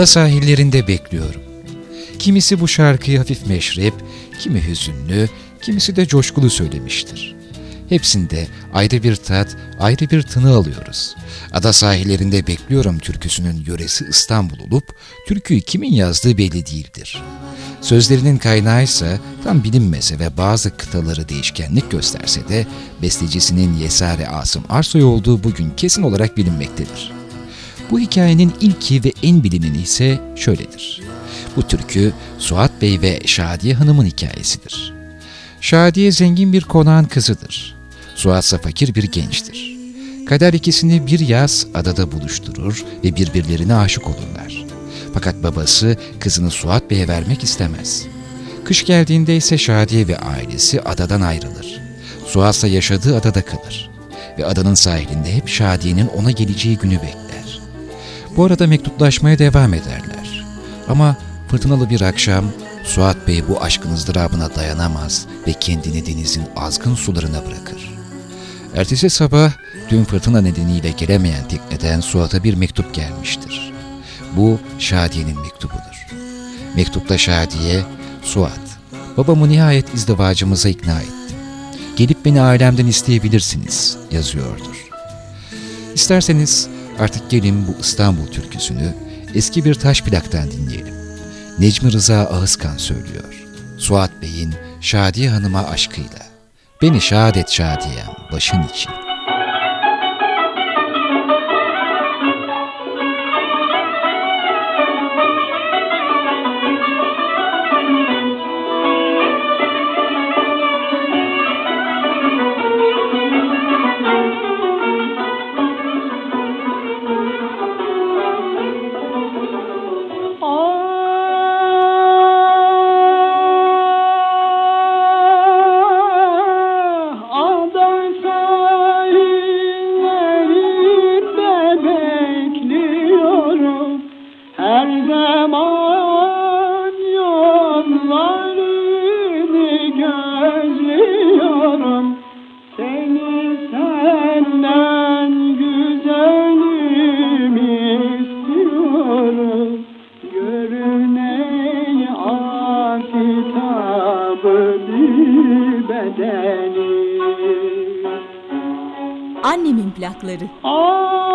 Ada sahillerinde bekliyorum. Kimisi bu şarkıyı hafif meşrep, kimi hüzünlü, kimisi de coşkulu söylemiştir. Hepsinde ayrı bir tat, ayrı bir tını alıyoruz. Ada sahillerinde bekliyorum türküsünün yöresi İstanbul olup, türküyü kimin yazdığı belli değildir. Sözlerinin kaynağı ise tam bilinmese ve bazı kıtaları değişkenlik gösterse de bestecisinin Yesare Asım Arsoy olduğu bugün kesin olarak bilinmektedir. Bu hikayenin ilki ve en bilineni ise şöyledir. Bu türkü Suat Bey ve Şadiye Hanım'ın hikayesidir. Şadiye zengin bir konağın kızıdır. Suat ise fakir bir gençtir. Kader ikisini bir yaz adada buluşturur ve birbirlerine aşık olurlar. Fakat babası kızını Suat Bey'e vermek istemez. Kış geldiğinde ise Şadiye ve ailesi adadan ayrılır. Suat ise yaşadığı adada kalır. Ve adanın sahilinde hep Şadiye'nin ona geleceği günü bekler. Bu arada mektuplaşmaya devam ederler. Ama fırtınalı bir akşam Suat Bey bu aşkın ızdırabına dayanamaz ve kendini denizin azgın sularına bırakır. Ertesi sabah dün fırtına nedeniyle gelemeyen tekneden Suat'a bir mektup gelmiştir. Bu Şadiye'nin mektubudur. Mektupta Şadiye, Suat, babamı nihayet izdivacımıza ikna ettim. Gelip beni ailemden isteyebilirsiniz yazıyordur. İsterseniz artık gelin bu İstanbul türküsünü eski bir taş plaktan dinleyelim. Necmi Rıza Ağızkan söylüyor. Suat Bey'in Şadiye Hanım'a aşkıyla. Beni şad et Şadiyem başın için. Annemin plakları.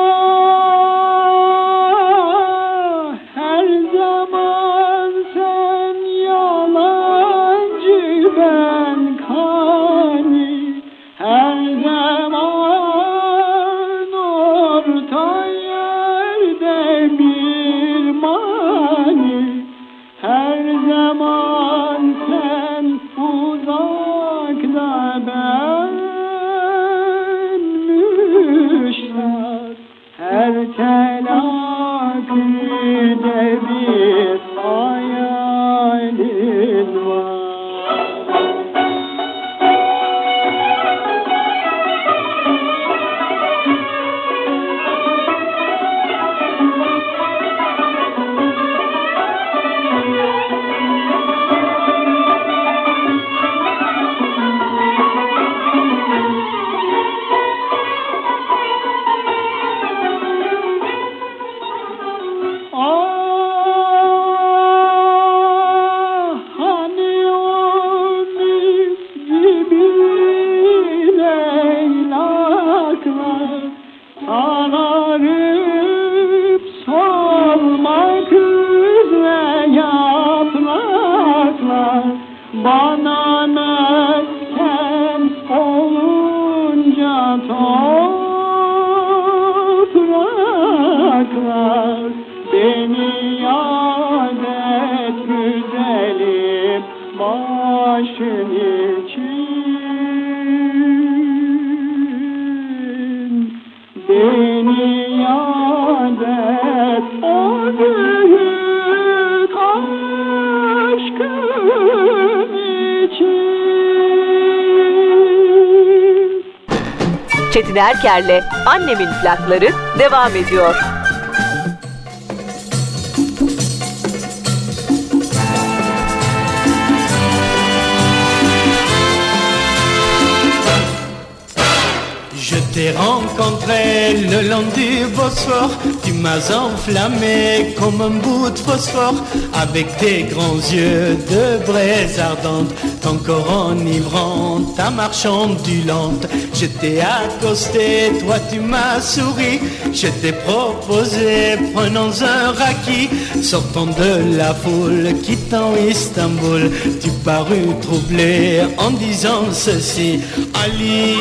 Je t'ai rencontré le long du Bosphore, tu m'as enflammé comme un bout de phosphore, avec tes grands yeux de braise ardente, ton corps enivrant, ta marche ondulante. Je t'ai accosté, toi tu m'as souri, je t'ai proposé, prenons un raki, sortons de la foule, quittant Istanbul, tu parus troublé en disant ceci, Ali,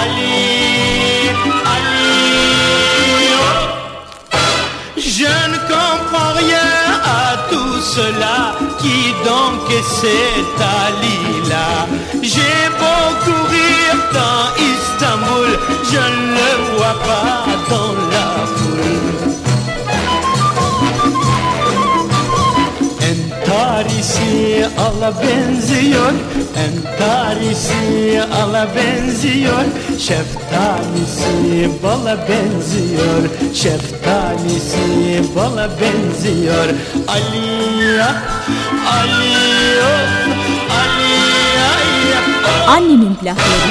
Ali, Ali. Je ne comprends rien à tout cela. Qui donc est cet Ali-là J'ai beau courir dans Istanbul, je ne le vois pas dans la foule. Entarisi ala benziyor. Entarisi ala benziyor. Şeftalisi bala benziyor. Şeftalisi bala benziyor. Ali Annemin plakları.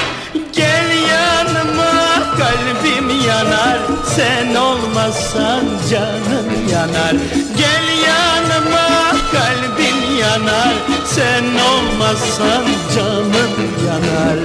Gel yanıma kalbim yanar. Sen olmazsan canım yanar. Gel yanıma kalbim yanar. Sen olmazsan canım yanar.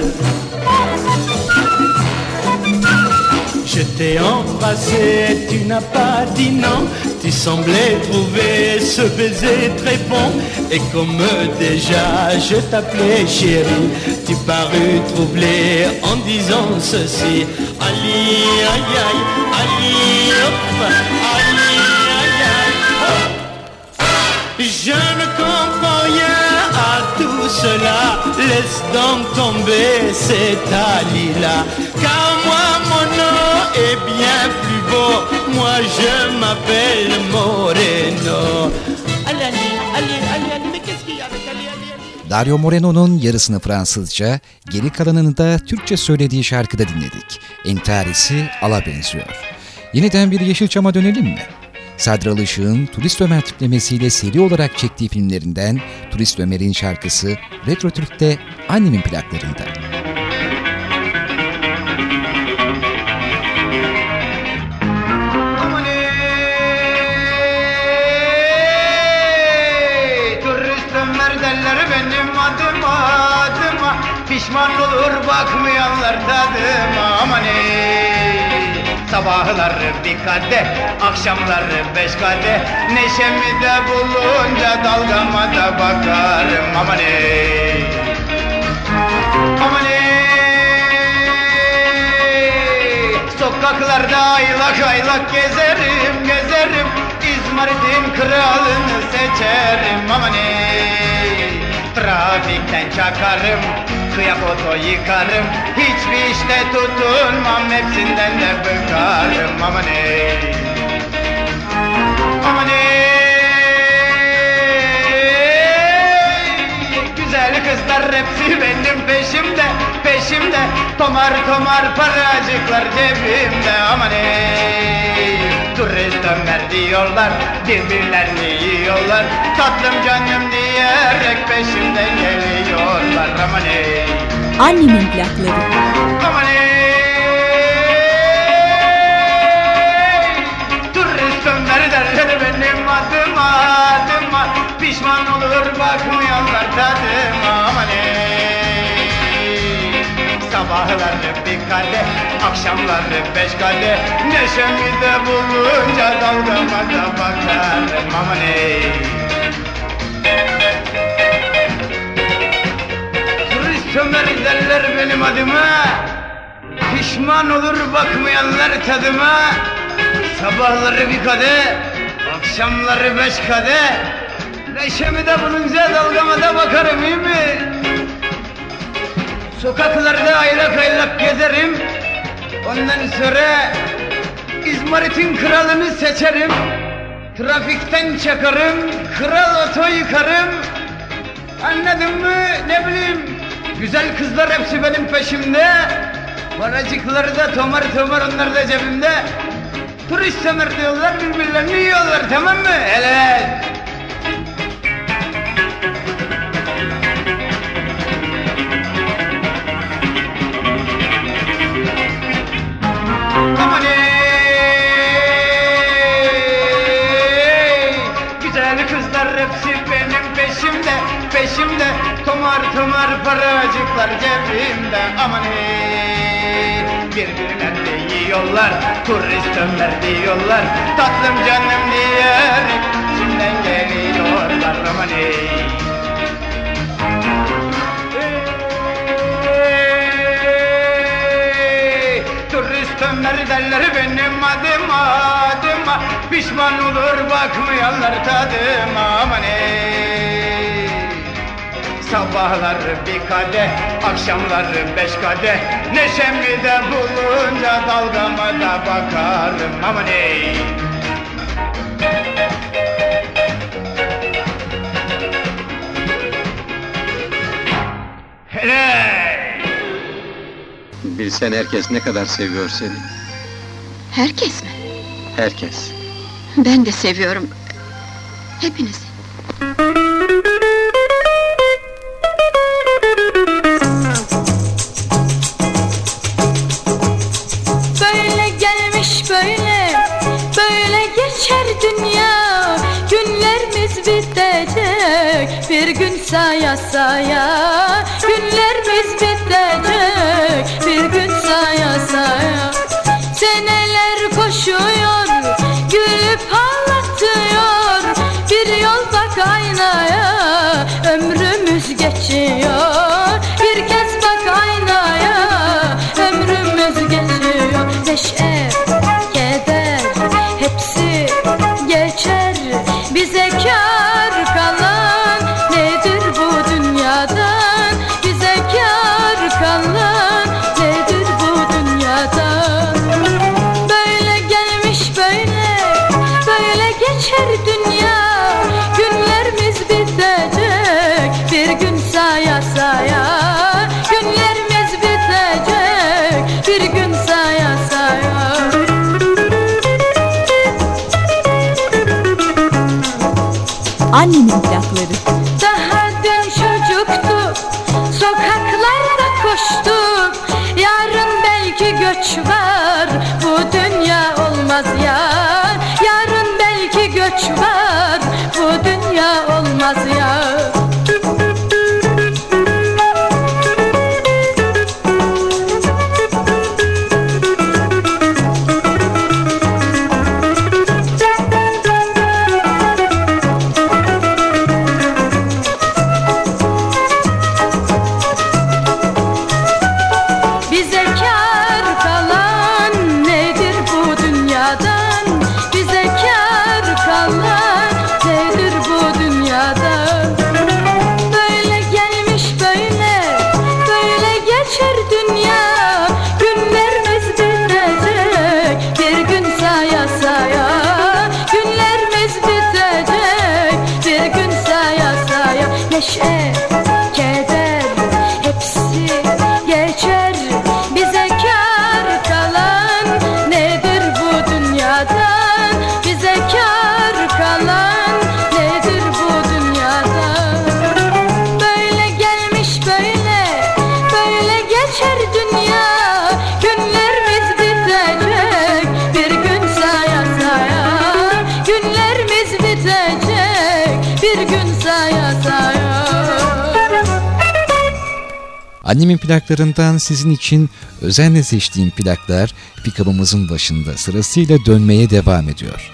Je t'ai embrassé, tu n'as pas dit non Tu semblais trouver ce baiser très bon. Et comme déjà je t'appelais chérie Tu parus troublé en disant ceci. Ali, aïe aïe, Ali, hop, Ali, aïe aïe, hop. Je ne comprends rien à tout cela. Laisse donc tomber cet Ali-là Car moi mon nom est bien beau Moi je m'appelle Moreno Dario Moreno'nun yarısını Fransızca, geri kalanını da Türkçe söylediği şarkıda dinledik. Entarisi ala benziyor. Yeniden bir Yeşilçam'a dönelim mi? Sadri Alışık'ın Turist Ömer tiplemesiyle seri olarak çektiği filmlerinden Turist Ömer'in şarkısı Retro Türk'te annemin plaklarında. Pişman olur bakmayanlar tadıma aman ey. Sabahları bir kadeh, akşamları beş kadeh Neşemi de bulunca dalgama da bakarım aman ey. Aman ey. Sokaklarda aylak aylak gezerim gezerim. İzmarit'in kralını seçerim aman ey. Trafikten çakarım Kıyak oto yıkarım. Hiçbir işte tutunmam. Hepsinden de bıkarım aman ey Aman ey Güzel kızlar hepsi benim peşimde Peşimde. Tomar tomar paracıklar cebimde. Aman ey Turist Ömer diyorlar Birbirlerini yiyorlar Tatlım canım diyerek peşimden geliyorlar. Aman ey. Annemin plakları. Aman ey. Turist Ömer derler benim adıma adıma. Pişman olur bakmayanlar tadıma Sabahları bir kadeh, akşamları beş kadeh Neşemi de bulunca dalgama da bakarım. Aman ey Turist Ömer derler benim adıma. Pişman olur bakmayanlar tadıma. Sabahları bir kadeh Akşamları beş kadeh Neşemi de bulunca dalgama da bakarım iyi mi? Sokaklarda aylak aylak gezerim Ondan sonra İzmarit'in kralını seçerim Trafikten çakarım Kral oto yıkarım Anladın mı? Ne bileyim Güzel kızlar hepsi benim peşimde Paracıkları da tomar tomar onlar da cebimde. Turist semer diyorlar birbirlerini yiyorlar tamam mı? Hele. Güzel kızlar hepsi benim peşimde, peşimde. Tomar tomar paracıklar cebimde. Aman ey! Birbirlerini yiyorlar, turist Ömer diyorlar. Tatlım canım diyerek içimden geliyorlar. Aman ey! Ömer derler benim adıma adıma. Pişman olur bakmayanlar tadıma. Aman ey. Sabahlar bir kadeh, akşamlar beş kadeh Neşemi de bulunca dalgama da bakarım. Aman ey. Hele! Bilsen herkes ne kadar seviyor seni. Herkes mi? Herkes. Ben de seviyorum. Hepinizi. Böyle gelmiş böyle Böyle geçer dünya Günlerimiz bitecek Bir gün saya saya Günlerimiz bitecek Bir gün saya saya should Annemin plaklarından sizin için özenle seçtiğim plaklar pikabımızın başında sırasıyla dönmeye devam ediyor.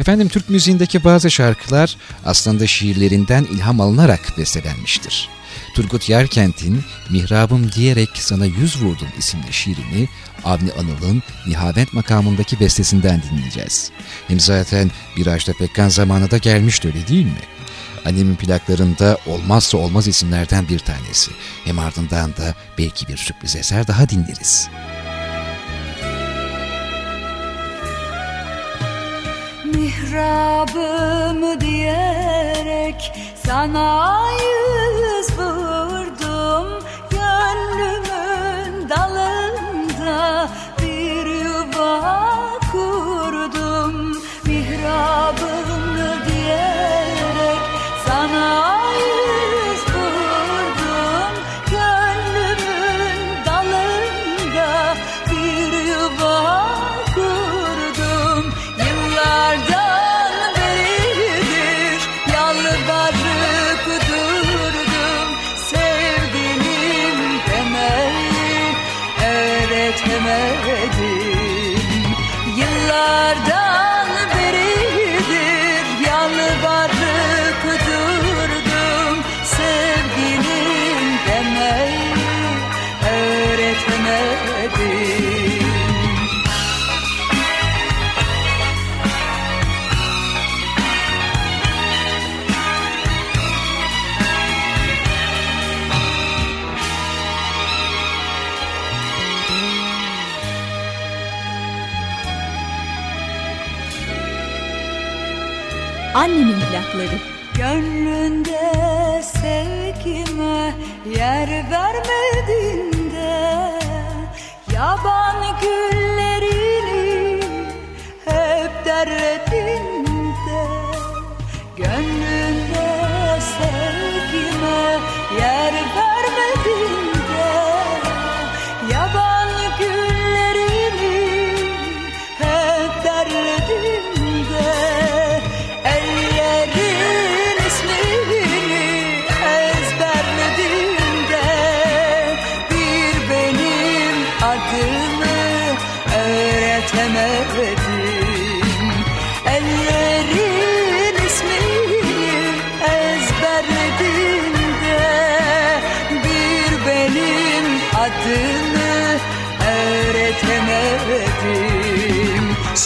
Efendim Türk müziğindeki bazı şarkılar aslında şiirlerinden ilham alınarak bestelenmiştir. Turgut Yerkent'in Mihrabım diyerek sana yüz vurdum isimli şiirini Avni Anıl'ın Nihavent makamındaki bestesinden dinleyeceğiz. Hem zaten bir Ajda Pekkan zamanı da gelmişti öyle değil mi? Annemin plaklarında olmazsa olmaz isimlerden bir tanesi. Hem ardından da belki bir sürpriz eser daha dinleriz. Mihrabımı diyerek sana yüz vurdum Gönlümün dalında bir yuva kurdum Mihrabımı diyerek Annemin plakları. Gönlünde sevgime yer vermediğinde Yaban güllerini hep derlediğinde Gönlünde sevgime yer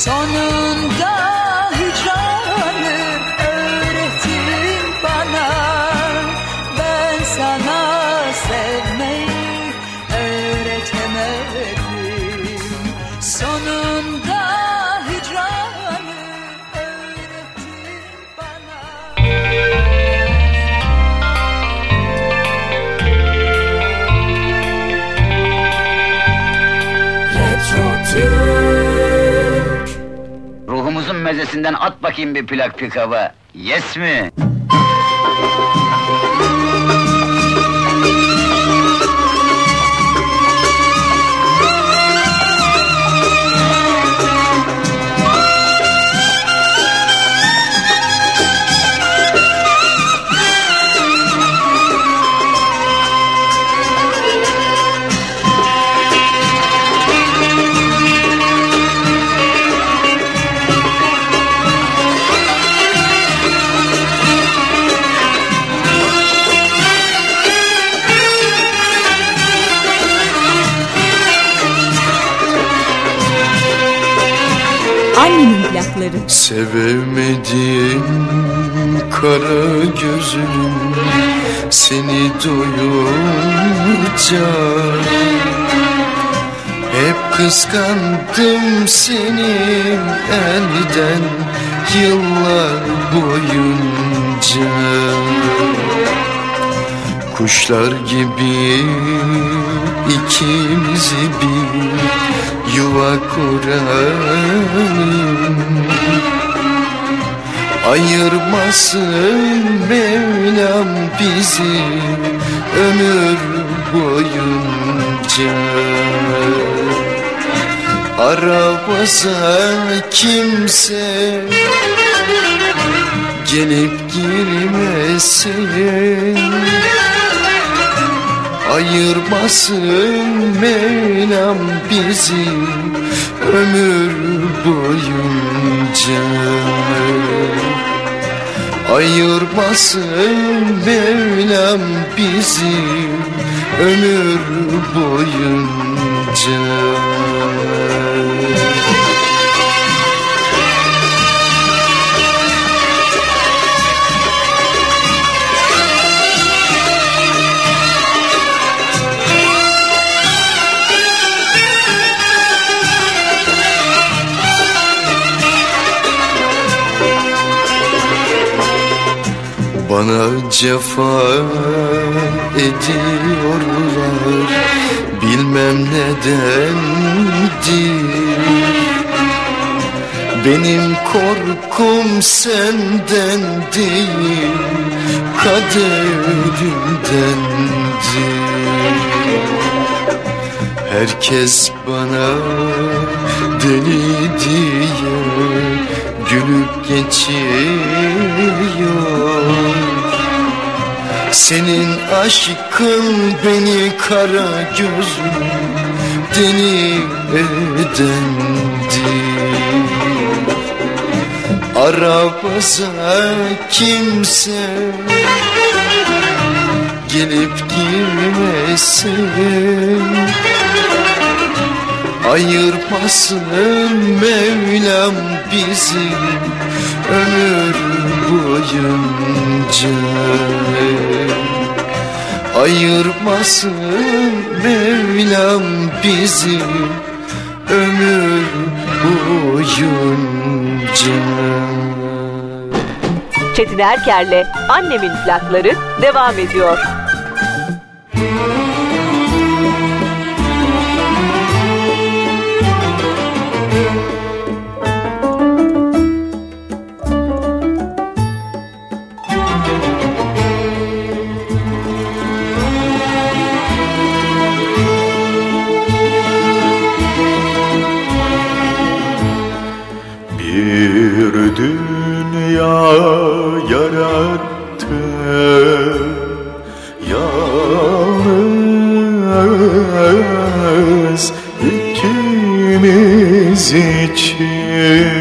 Sonu Mezesinden at bakayım bir plak pikava. Yes mi? Sevemediğim kara gözüm seni duyunca Hep kıskandım seni elden yıllar boyunca. Kuşlar gibi ikimizi bir yuva kuralım Ayırmasın Mevlam bizi ömür boyunca. Aramıza kimse gelip girmesin. Ayırmasın Mevlam bizi ömür boyunca Ayırmasın Mevlam bizi ömür boyunca Bana cefa ediyorlar. Bilmem nedendir Benim korkum senden değil. Kaderindendir Herkes bana deli diye gülüp geçiyor Senin aşkın beni kara gözüm deli edendi Arabasa kimse gelip girmesin. Ayırmasın Mevlam bizi ömür boyunca Ayırmasın Mevlam bizi ömür boyunca Çetin Erker'le Annemin plakları devam ediyor. Bir yarattı. Yalnız ikimiz için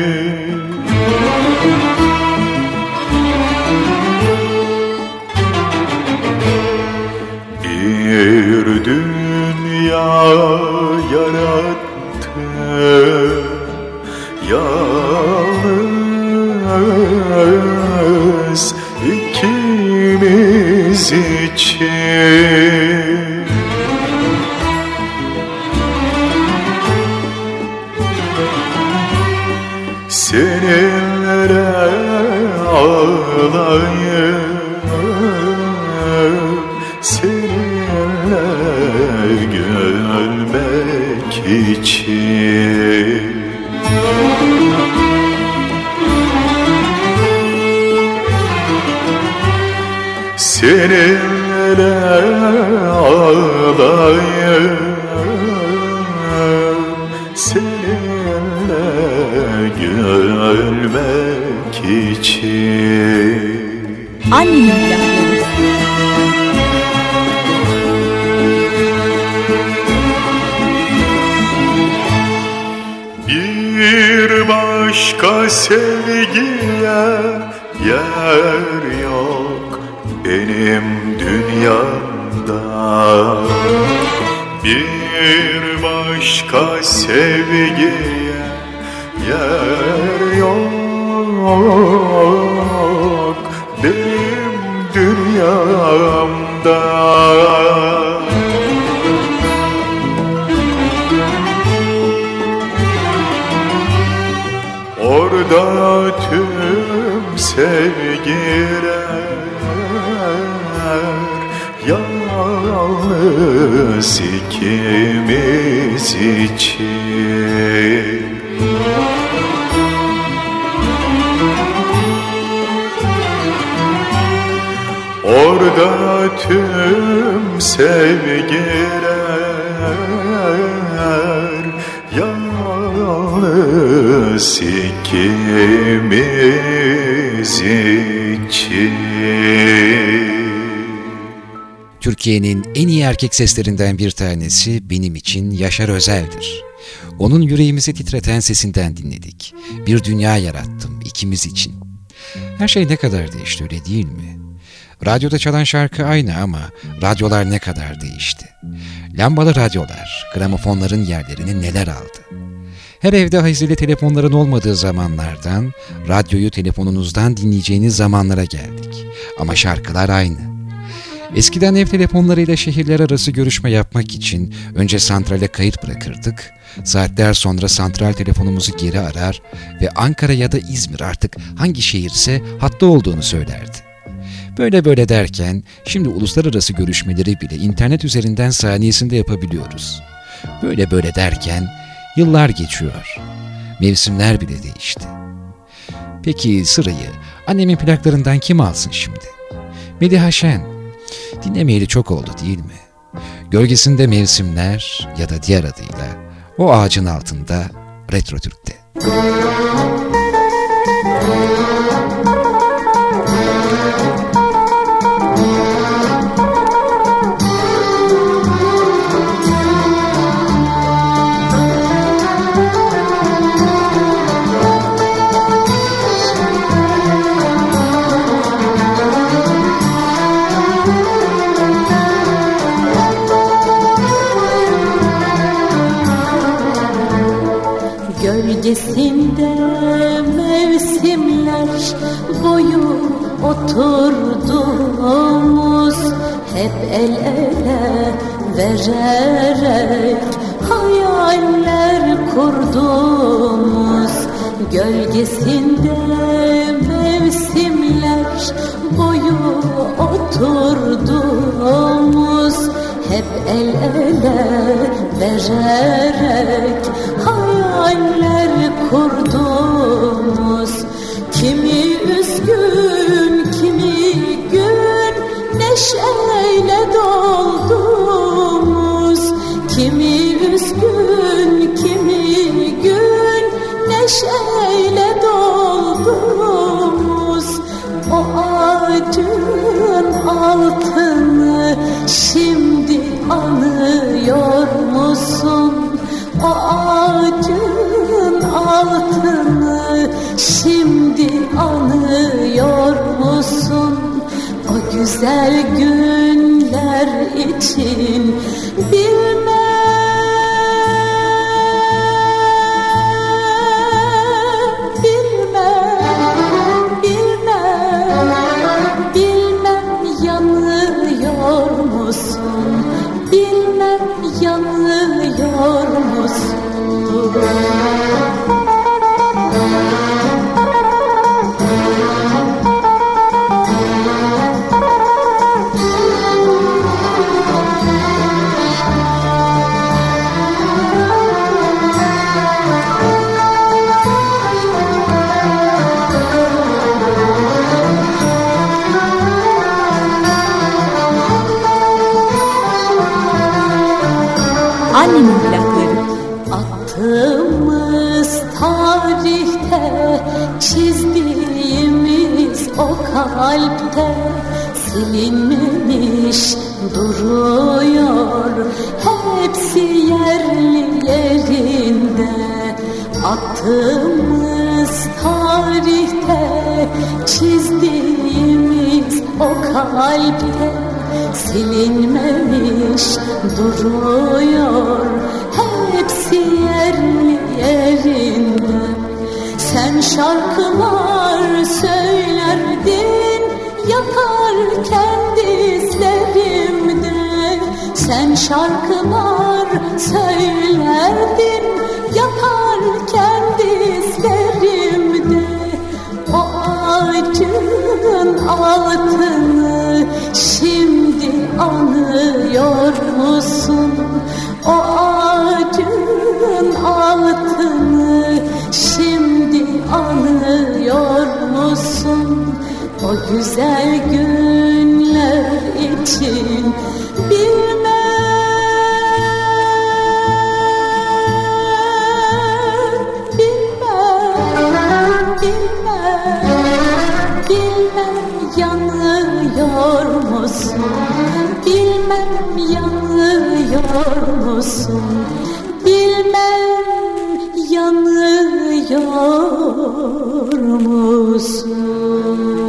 erkek seslerinden bir tanesi benim için Yaşar Özel'dir. Onun yüreğimizi titreten sesinden dinledik. Bir dünya yarattım ikimiz için. Her şey ne kadar değişti öyle değil mi? Radyoda çalan şarkı aynı ama radyolar ne kadar değişti. Lambalı radyolar, gramofonların yerlerini neler aldı? Her evde hazile telefonların olmadığı zamanlardan, radyoyu telefonunuzdan dinleyeceğiniz zamanlara geldik. Ama şarkılar aynı. Eskiden ev telefonlarıyla şehirler arası görüşme yapmak için önce santrale kayıt bırakırdık, saatler sonra santral telefonumuzu geri arar ve Ankara ya da İzmir artık hangi şehirse hatta olduğunu söylerdi. Böyle böyle derken şimdi uluslararası görüşmeleri bile internet üzerinden saniyesinde yapabiliyoruz. Böyle böyle derken yıllar geçiyor. Mevsimler bile değişti. Peki sırayı annemin plaklarından kim alsın şimdi? Mediha Şen. Dinlemeyeli çok oldu değil mi? Gölgesinde mevsimler ya da diğer adıyla o ağacın altında Retro Türk'te. Gölgesinde yanıyor musun? Bilmem yanıyor musun? Bilmem yanıyor musun?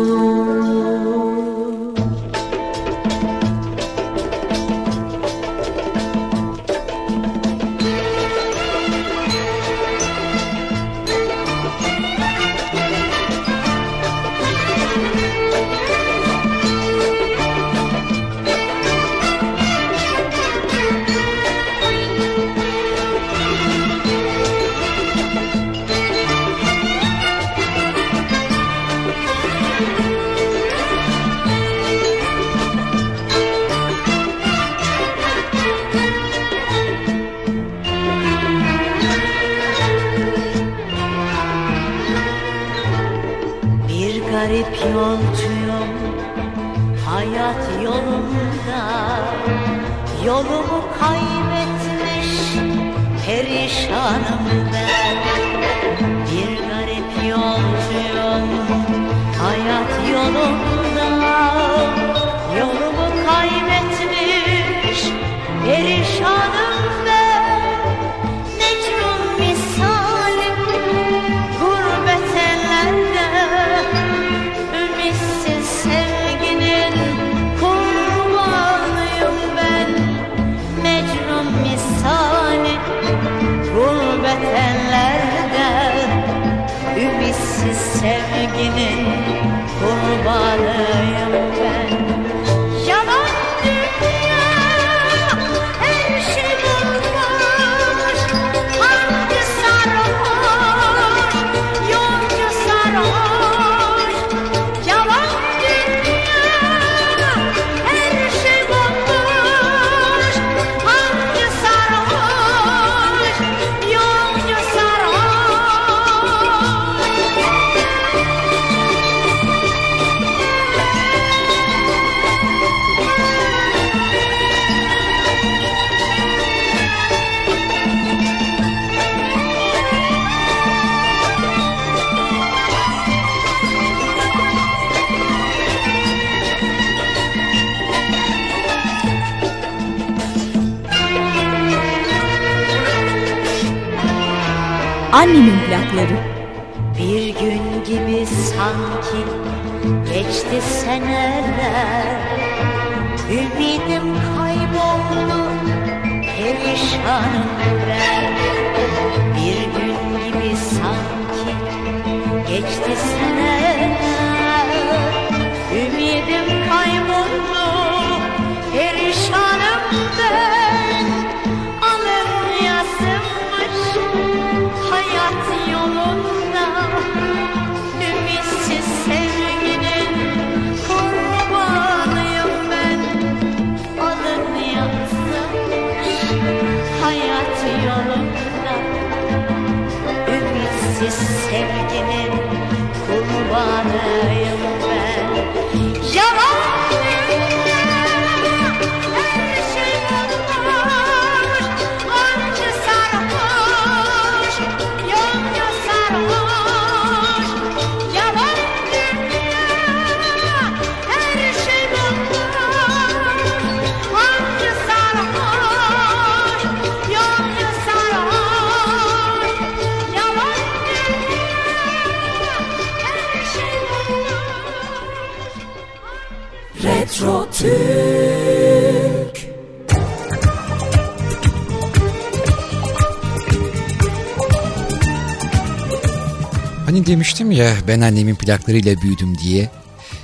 Demiştim ya ben annemin plaklarıyla büyüdüm diye.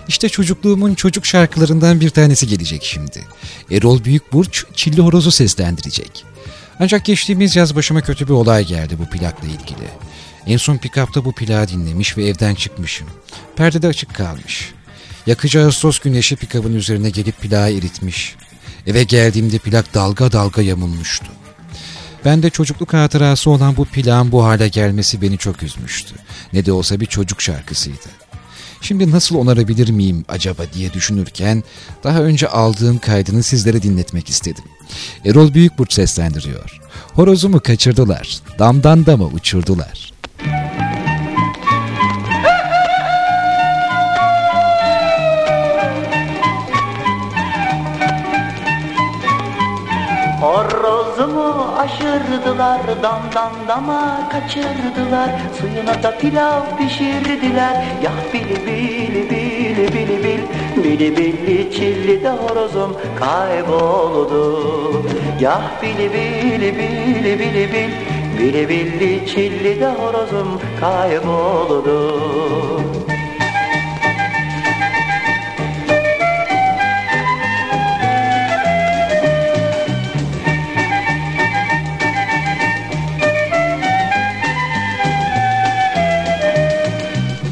İşte çocukluğumun çocuk şarkılarından bir tanesi gelecek şimdi. Erol Büyükburç Çilli Horoz'u seslendirecek. Ancak geçtiğimiz yaz başıma kötü bir olay geldi bu plakla ilgili. En son pick-up'ta bu plağı dinlemiş ve evden çıkmışım. Perdede açık kalmış. Yakıcı Ağustos güneşi pick-up'ın üzerine gelip plağı eritmiş. Eve geldiğimde plak dalga dalga yamulmuştu. Ben de çocukluk hatırası olan bu plağın bu hale gelmesi beni çok üzmüştü. Ne de olsa bir çocuk şarkısıydı. Şimdi nasıl onarabilir miyim acaba diye düşünürken daha önce aldığım kaydını sizlere dinletmek istedim. Erol Büyükburç seslendiriyor. Horozumu kaçırdılar, damdan dama uçurdular. Horozumu aşırdılar damdan dama kaçırdılar. Suyuna da pilav pişirdiler. Yah bili bili bili bili bil Bili bili çilli de horozum kayboldu Yah bili bili bili bili bil Bili bili çilli de horozum kayboldu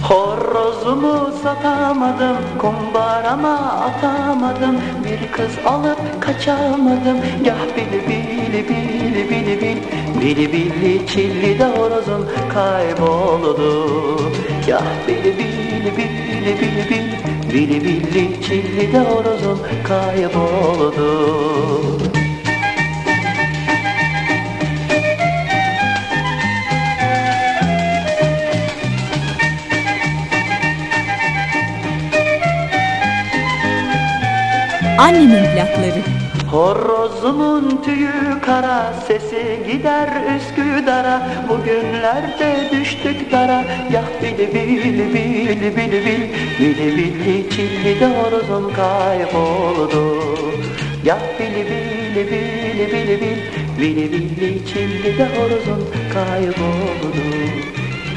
Horozumu satamadım, kumbarama atamadım. Bir kız alıp kaçamadım, yah bili bili bili bili bil Bili bili çilli de horozum kayboldu Yah bili bili bili bili bil Bili bili çilli de horozum kayboldu Annemin plakları. Horozumun tüyü kara sesi gider Üsküdar'a Bugünlerde düştük dara Yah bili bili bili bili bil Bili bili çilli de horozum kayboldu Yah bili bili bili bili bil Bili bili çilli de horozum kayboldu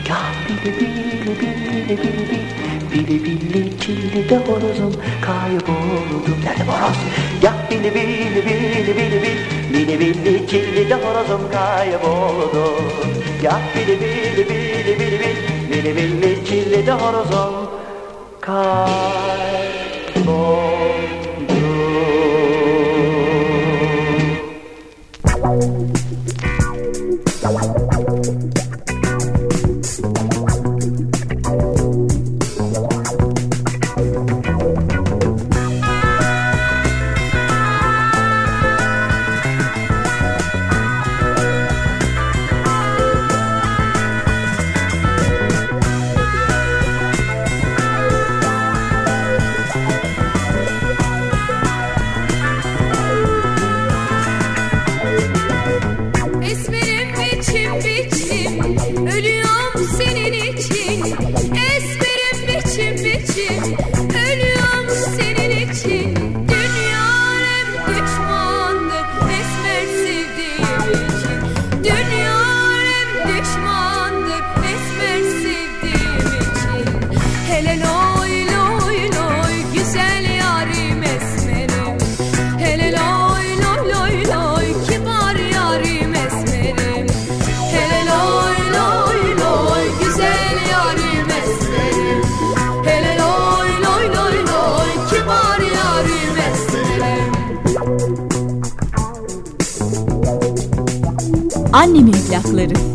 Yah bili bili bili bili bil Bili bili çilli de horozum kayboldu Nerede horoz? Yah bili bili bili bili bil Bili bili çilli de horozum kayboldu Yah bili bili bili bili bil Bili bili çilli de horozum kayboldu lafları.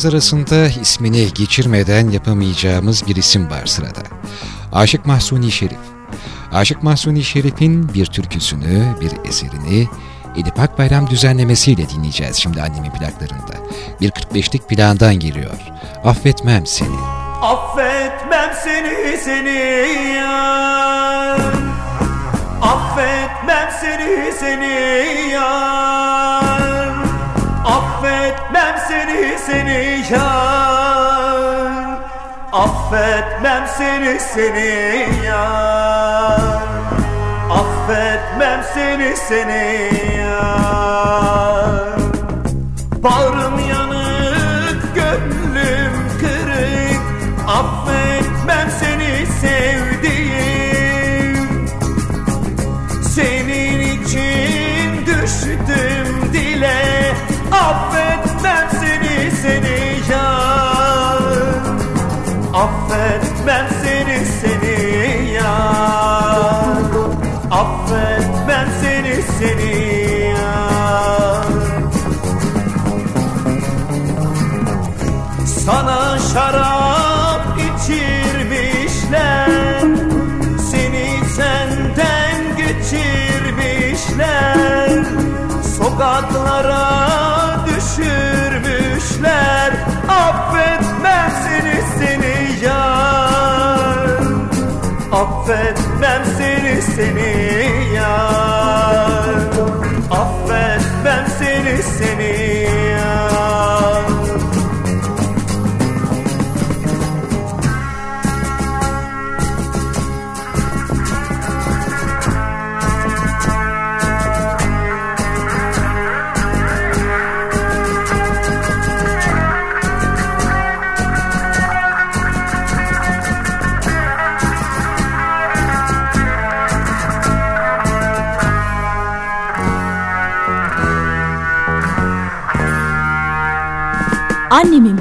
konuklarımız arasında ismini geçirmeden yapamayacağımız bir isim var sırada. Aşık Mahsuni Şerif. Aşık Mahsuni Şerif'in bir türküsünü, bir eserini Edip Akbayram düzenlemesiyle dinleyeceğiz şimdi annemin plaklarında. Bir 45'lik plandan geliyor. Affetmem seni. Affetmem seni seni ya. Affetmem seni seni ya seni seni yar. Affetmem seni seni yar. Affetmem seni seni yar. Bağır seni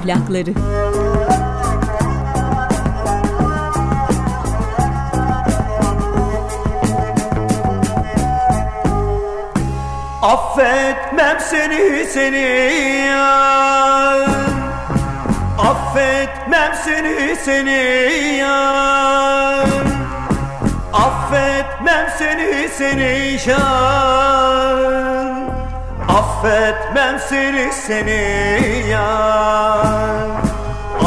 Ahlakları. Affetmem seni seni. Ya Affetmem seni seni. Ya Affetmem seni seni. ya Affetmem seni seni ya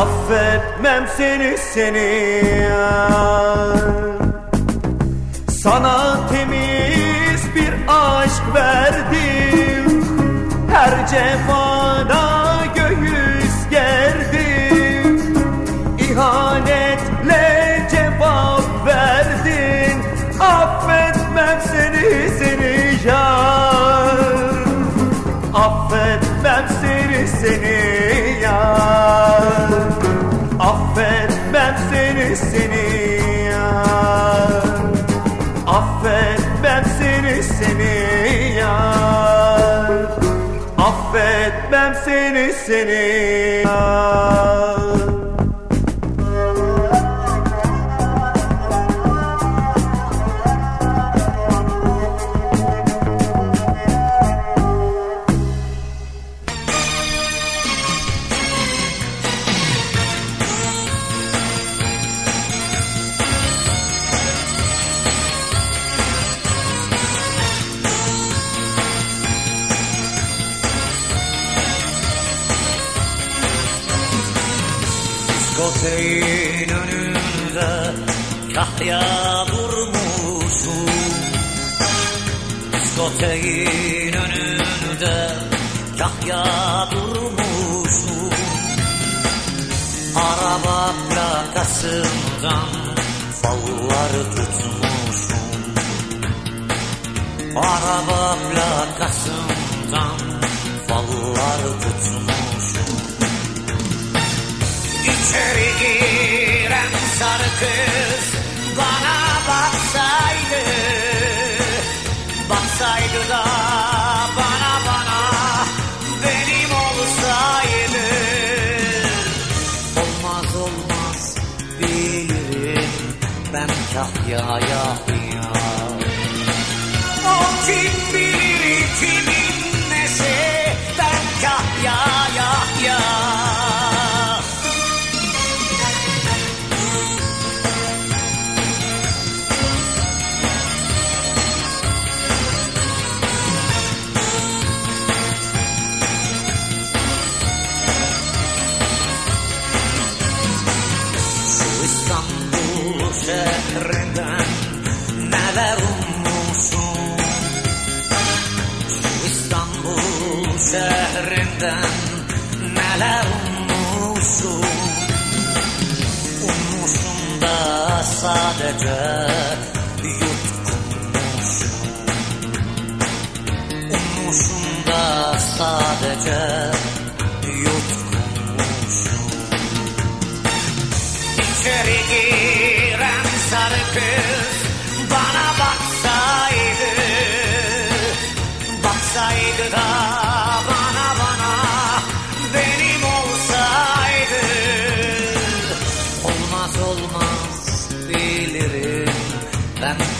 Affetmem seni seni ya Sana temiz bir aşk verdim. Her cefa seni. seni Diskoteğin önünde kahya durmuşum Araba plakasından fallar tutmuşum Araba plakasından fallar tutmuşum İçeri giren sarı kız bana Baksaydı ben kahyaya ya neler ummuşum Ummuşum da sadece yutkunmuşum Ummuşum da sadece yutkunmuşum İçeri giren sarı kız bana baksaydı Baksaydı da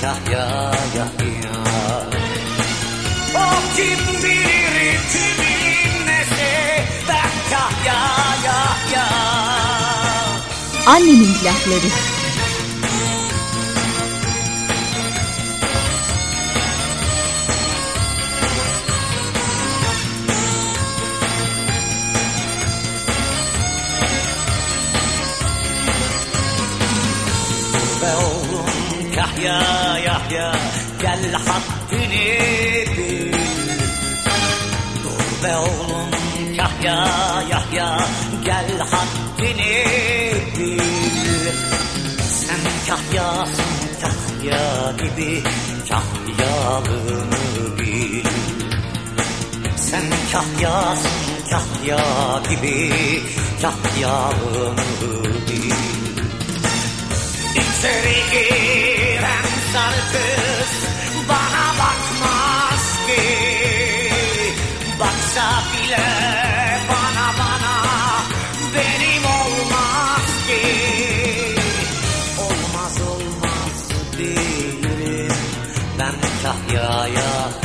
ben kahyaya ya O kim bilir kimin nesi? Ben kahyaya ya. Annemin plakları. Yahya gel haddini bil. Dur be oğlum Yahya Yahya gel haddini bil. Sen kahyasın kahya gibi kahyalığını bil. Sen kahyasın kahya gibi kahyalığını bil. İçeri giren sarı kız bana bakmaz ki. Baksa bile bana bana benim olmaz ki. Olmaz olmaz bilirim ben kahyaya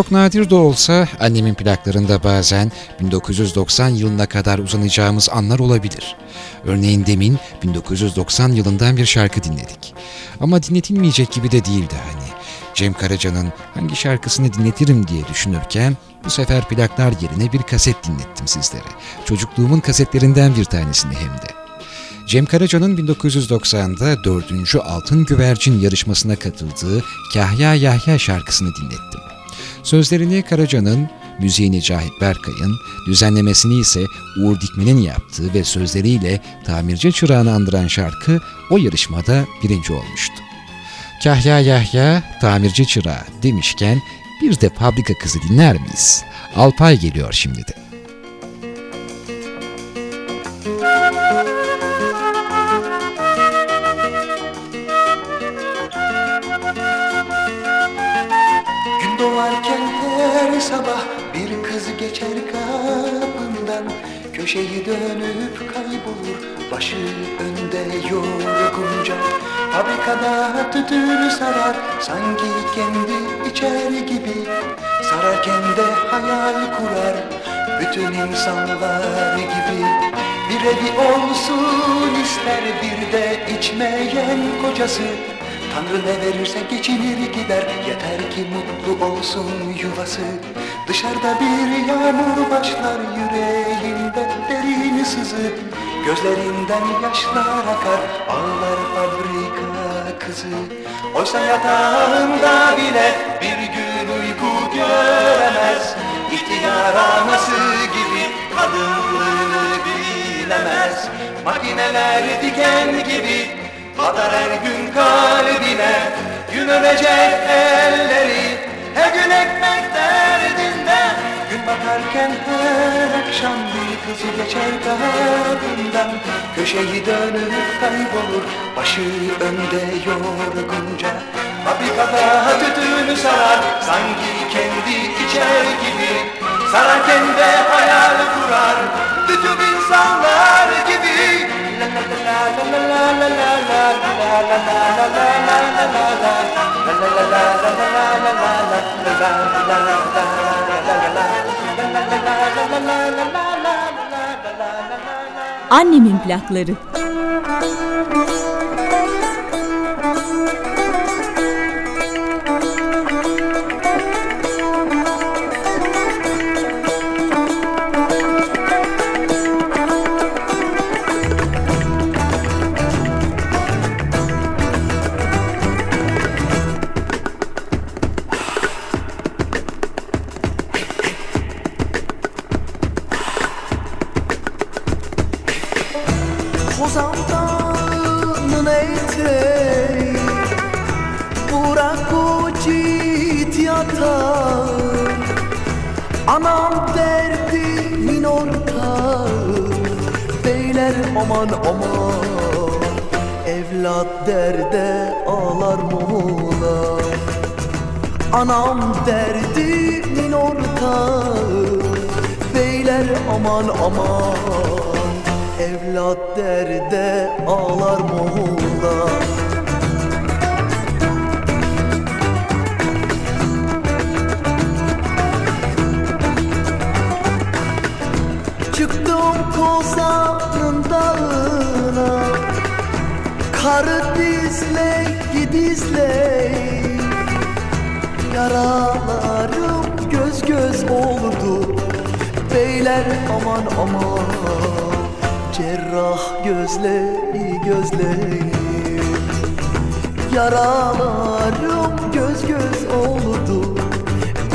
Çok nadir de olsa annemin plaklarında bazen 1990 yılına kadar uzanacağımız anlar olabilir. Örneğin demin 1990 yılından bir şarkı dinledik. Ama dinletilmeyecek gibi de değildi hani. Cem Karaca'nın hangi şarkısını dinletirim diye düşünürken bu sefer plaklar yerine bir kaset dinlettim sizlere. Çocukluğumun kasetlerinden bir tanesini hem de. Cem Karaca'nın 1990'da 4. Altın Güvercin yarışmasına katıldığı Kahya Yahya şarkısını dinlettim. Sözlerini Karaca'nın, müziğini Cahit Berkay'ın, düzenlemesini ise Uğur Dikmen'in yaptığı ve sözleriyle tamirci çırağını andıran şarkı o yarışmada birinci olmuştu. Kahya Yahya, tamirci çırağı demişken bir de fabrika kızı dinler miyiz? Alpay geliyor şimdi de. Köşeyi dönüp kaybolur. Başı önde yorgunca. Fabrikada tütünü sarar. Sanki kendi içer gibi. Sararken de hayal kurar. Bütün insanlar gibi. Bir evi olsun ister bir de içmeyen kocası. Tanrı ne verirse geçinir gider. Yeter ki mutlu olsun yuvası Dışarıda bir yağmur başlar Yüreğinde derin sızı. Gözlerinden yaşlar akar Ağlar fabrika kızı. Oysa yatağında bile Bir gün uyku göremez. İhtiyar anası gibi Kadınlığını bilemez. Makineler diken gibi Batar her gün kalbine. Gün ölecek elleri Her gün ekmek Gün batarken her akşam bir kızı geçer kapından Köşeyi dönüp kaybolur Başı önde yorgunca. Fabrikada tütünü sarar Sanki kendi içer gibi. Sararken de hayal kurar Bütün insanlar gibi Annemin plakları. Aman aman Evlat derde ağlar mola Anam derdimin ortağı Beyler aman aman Evlat derde ağlar mola Çıktım kozanın Karı dizle gidizle Yaralarım göz göz oldu. Beyler aman aman. Cerrah gözleri gözleri. Yaralarım göz göz oldu.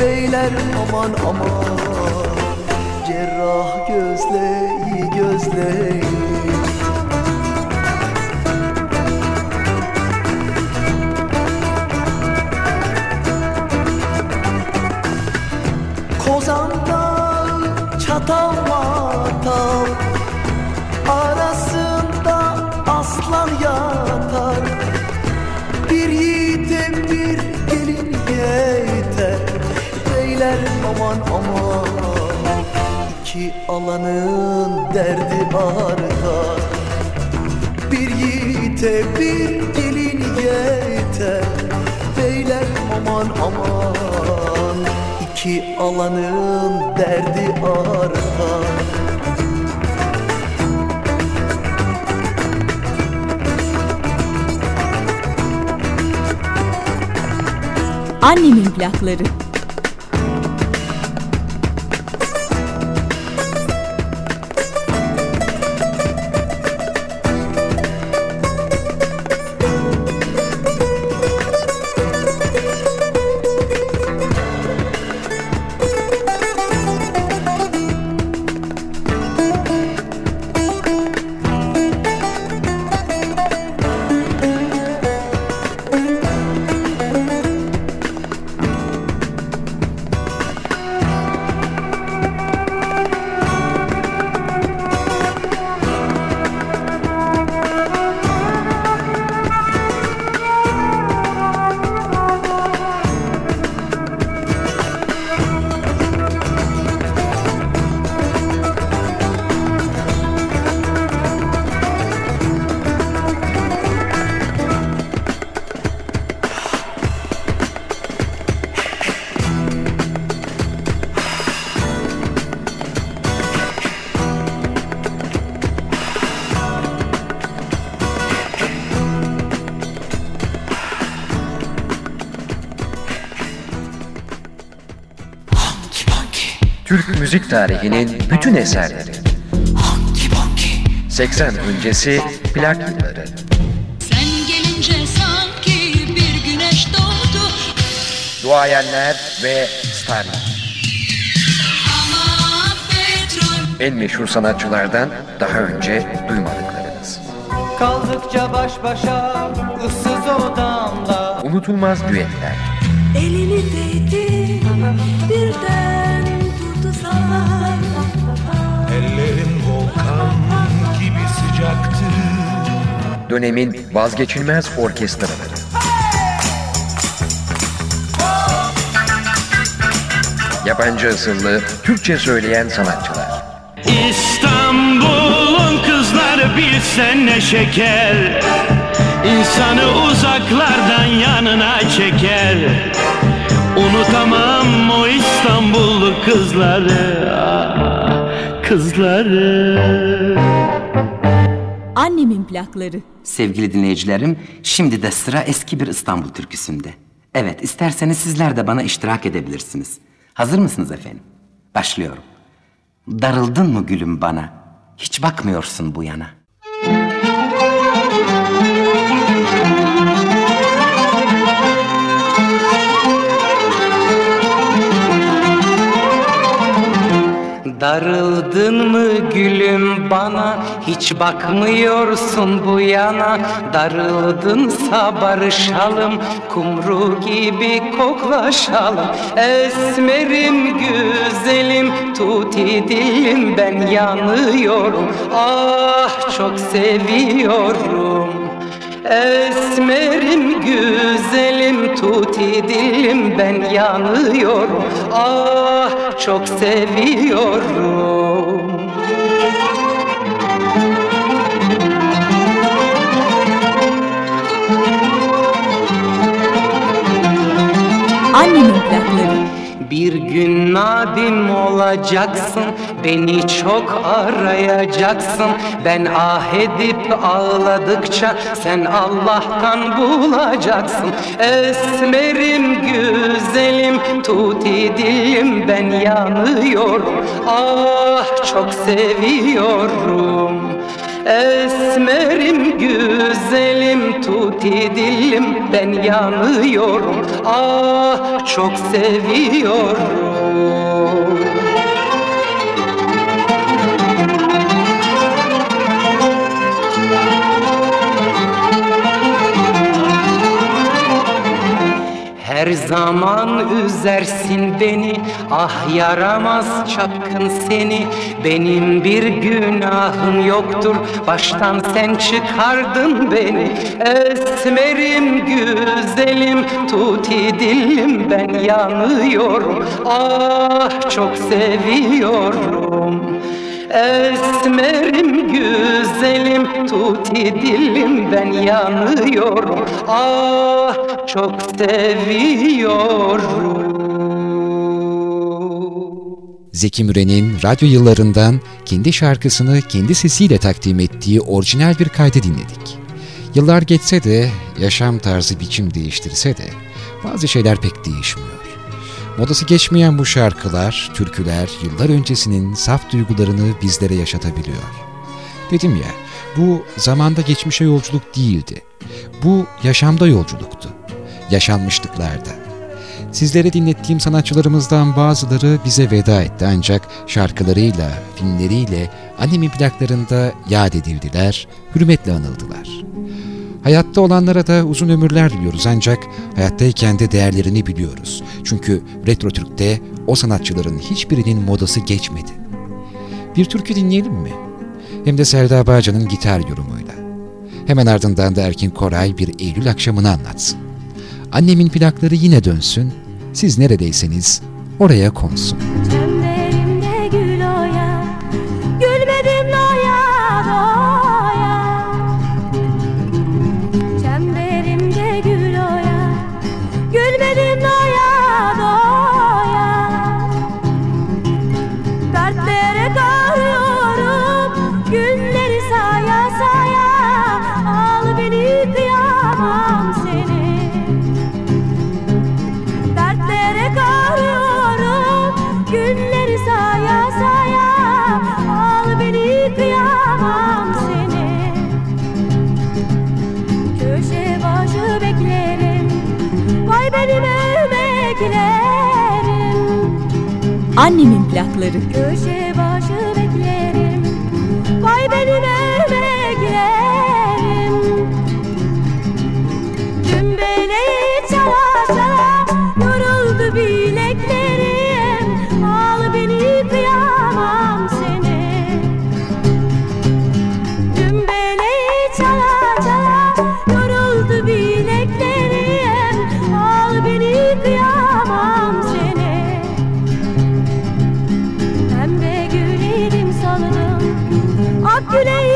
Beyler aman aman. Cerrah gözleri gözleri matal Arasında aslan yatar. Bir yiğite bir gelin yeter. Beyler aman aman. İki alanın derdi artar Bir yiğite bir gelin yeter. Beyler aman aman İki alanın derdi artar Annemin plakları. Müzik tarihinin bütün eserleri. 80 öncesi plak yılları. Sen gelince sanki bir güneş doğdu Duayenler ve starlar. En meşhur sanatçılardan daha önce duymadıklarınız. Kaldıkça baş başa ıssız odamda Unutulmaz düetler. Elini değdi birden Dönemin vazgeçilmez orkestraları. Yabancı asıllı Türkçe söyleyen sanatçılar. İstanbul'un kızları bilsen ne şeker İnsanı uzaklardan yanına çeker Unutamam o İstanbullu kızları ah, Kızları Annemin plakları. Sevgili dinleyicilerim, şimdi de sıra eski bir İstanbul türküsünde. Evet, isterseniz sizler de bana iştirak edebilirsiniz. Hazır mısınız efendim? Başlıyorum. Darıldın mı gülüm bana? Hiç bakmıyorsun bu yana. Darıldın mı gülüm bana? Hiç bakmıyorsun bu yana. Darıldınsa barışalım Kumru gibi koklaşalım. Esmerim güzelim Tuti dilim ben yanıyorum. Ah çok seviyorum. Esmerim güzelim tuti dilim ben yanıyorum. Ah çok seviyorum. Annemin plakları. Bir gün nadim olacaksın Beni çok arayacaksın. Ben ah edip ağladıkça Sen Allah'tan bulacaksın. Esmerim güzelim Tuti dilim ben yanıyorum. Ah çok seviyorum. Esmerim güzelim tuti dilim ben yanıyorum. Ah çok seviyorum Her zaman üzersin beni. Ah yaramaz çapkın seni. Benim bir günahım yoktur. Baştan sen çıkardın beni. Esmerim güzelim Tuti dilim ben yanıyorum. Ah çok seviyorum Esmerim güzelim tuti dilim ben yanıyorum Ah çok seviyorum Zeki Müren'in radyo yıllarından kendi şarkısını kendi sesiyle takdim ettiği orijinal bir kaydı dinledik. Yıllar geçse de, yaşam tarzı biçim değiştirse de bazı şeyler pek değişmiyor. Modası geçmeyen bu şarkılar, türküler yıllar öncesinin saf duygularını bizlere yaşatabiliyor. Dedim ya, bu zamanda geçmişe yolculuk değildi. Bu yaşamda yolculuktu. Yaşanmışlıklarda. Sizlere dinlettiğim sanatçılarımızdan bazıları bize veda etti ancak şarkılarıyla, filmleriyle annemin plaklarında yad edildiler, hürmetle anıldılar. Hayatta olanlara da uzun ömürler diliyoruz ancak hayattayken de değerlerini biliyoruz. Çünkü Retro Türk'te o sanatçıların hiçbirinin modası geçmedi. Bir türkü dinleyelim mi? Hem de Selda Bağcan'ın gitar yorumuyla. Hemen ardından da Erkin Koray bir Eylül akşamını anlatsın. Annemin plakları yine dönsün, siz neredeyseniz oraya konsun. Annemin plakları. Köşe başı beklerim. Vay benime beklerim. Dümbeleyi çala çala yoruldu bileklerim. Al beni kıyamam seni. Dümbeleyi çala çala yoruldu bileklerim. Al beni kıyamam Today.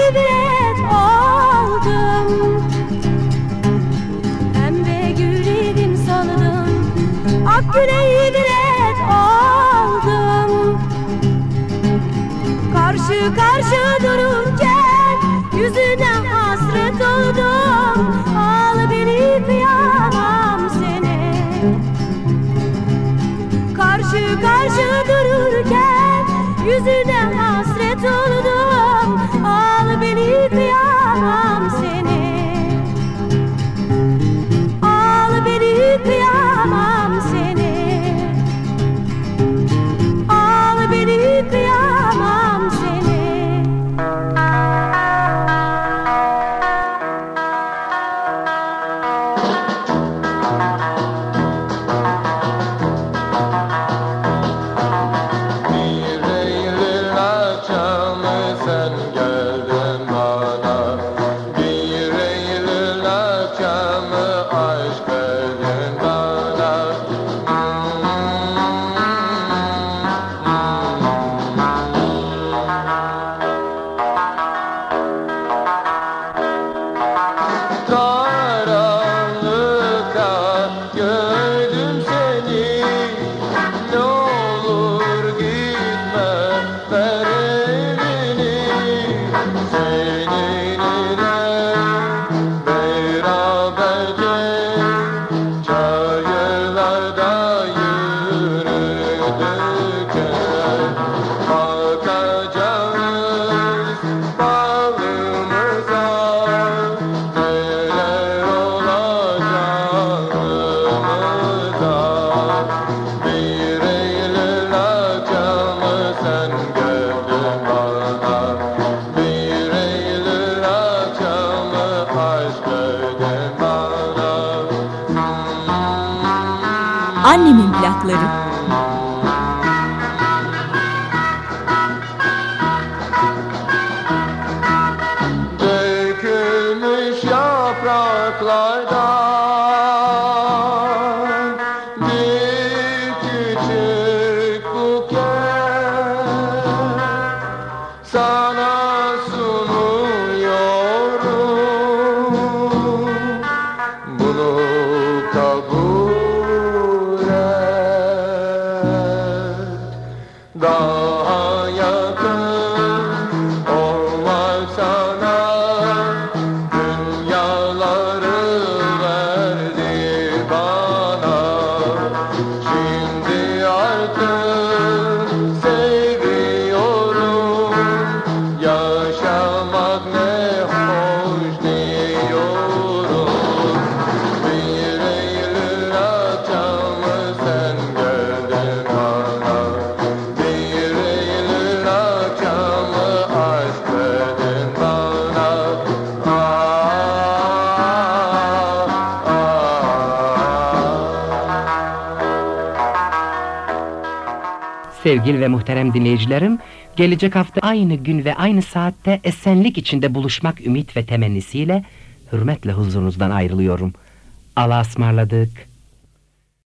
Sevgili ve muhterem dinleyicilerim, gelecek hafta aynı gün ve aynı saatte esenlik içinde buluşmak ümit ve temennisiyle hürmetle huzurunuzdan ayrılıyorum. Allah'a ısmarladık.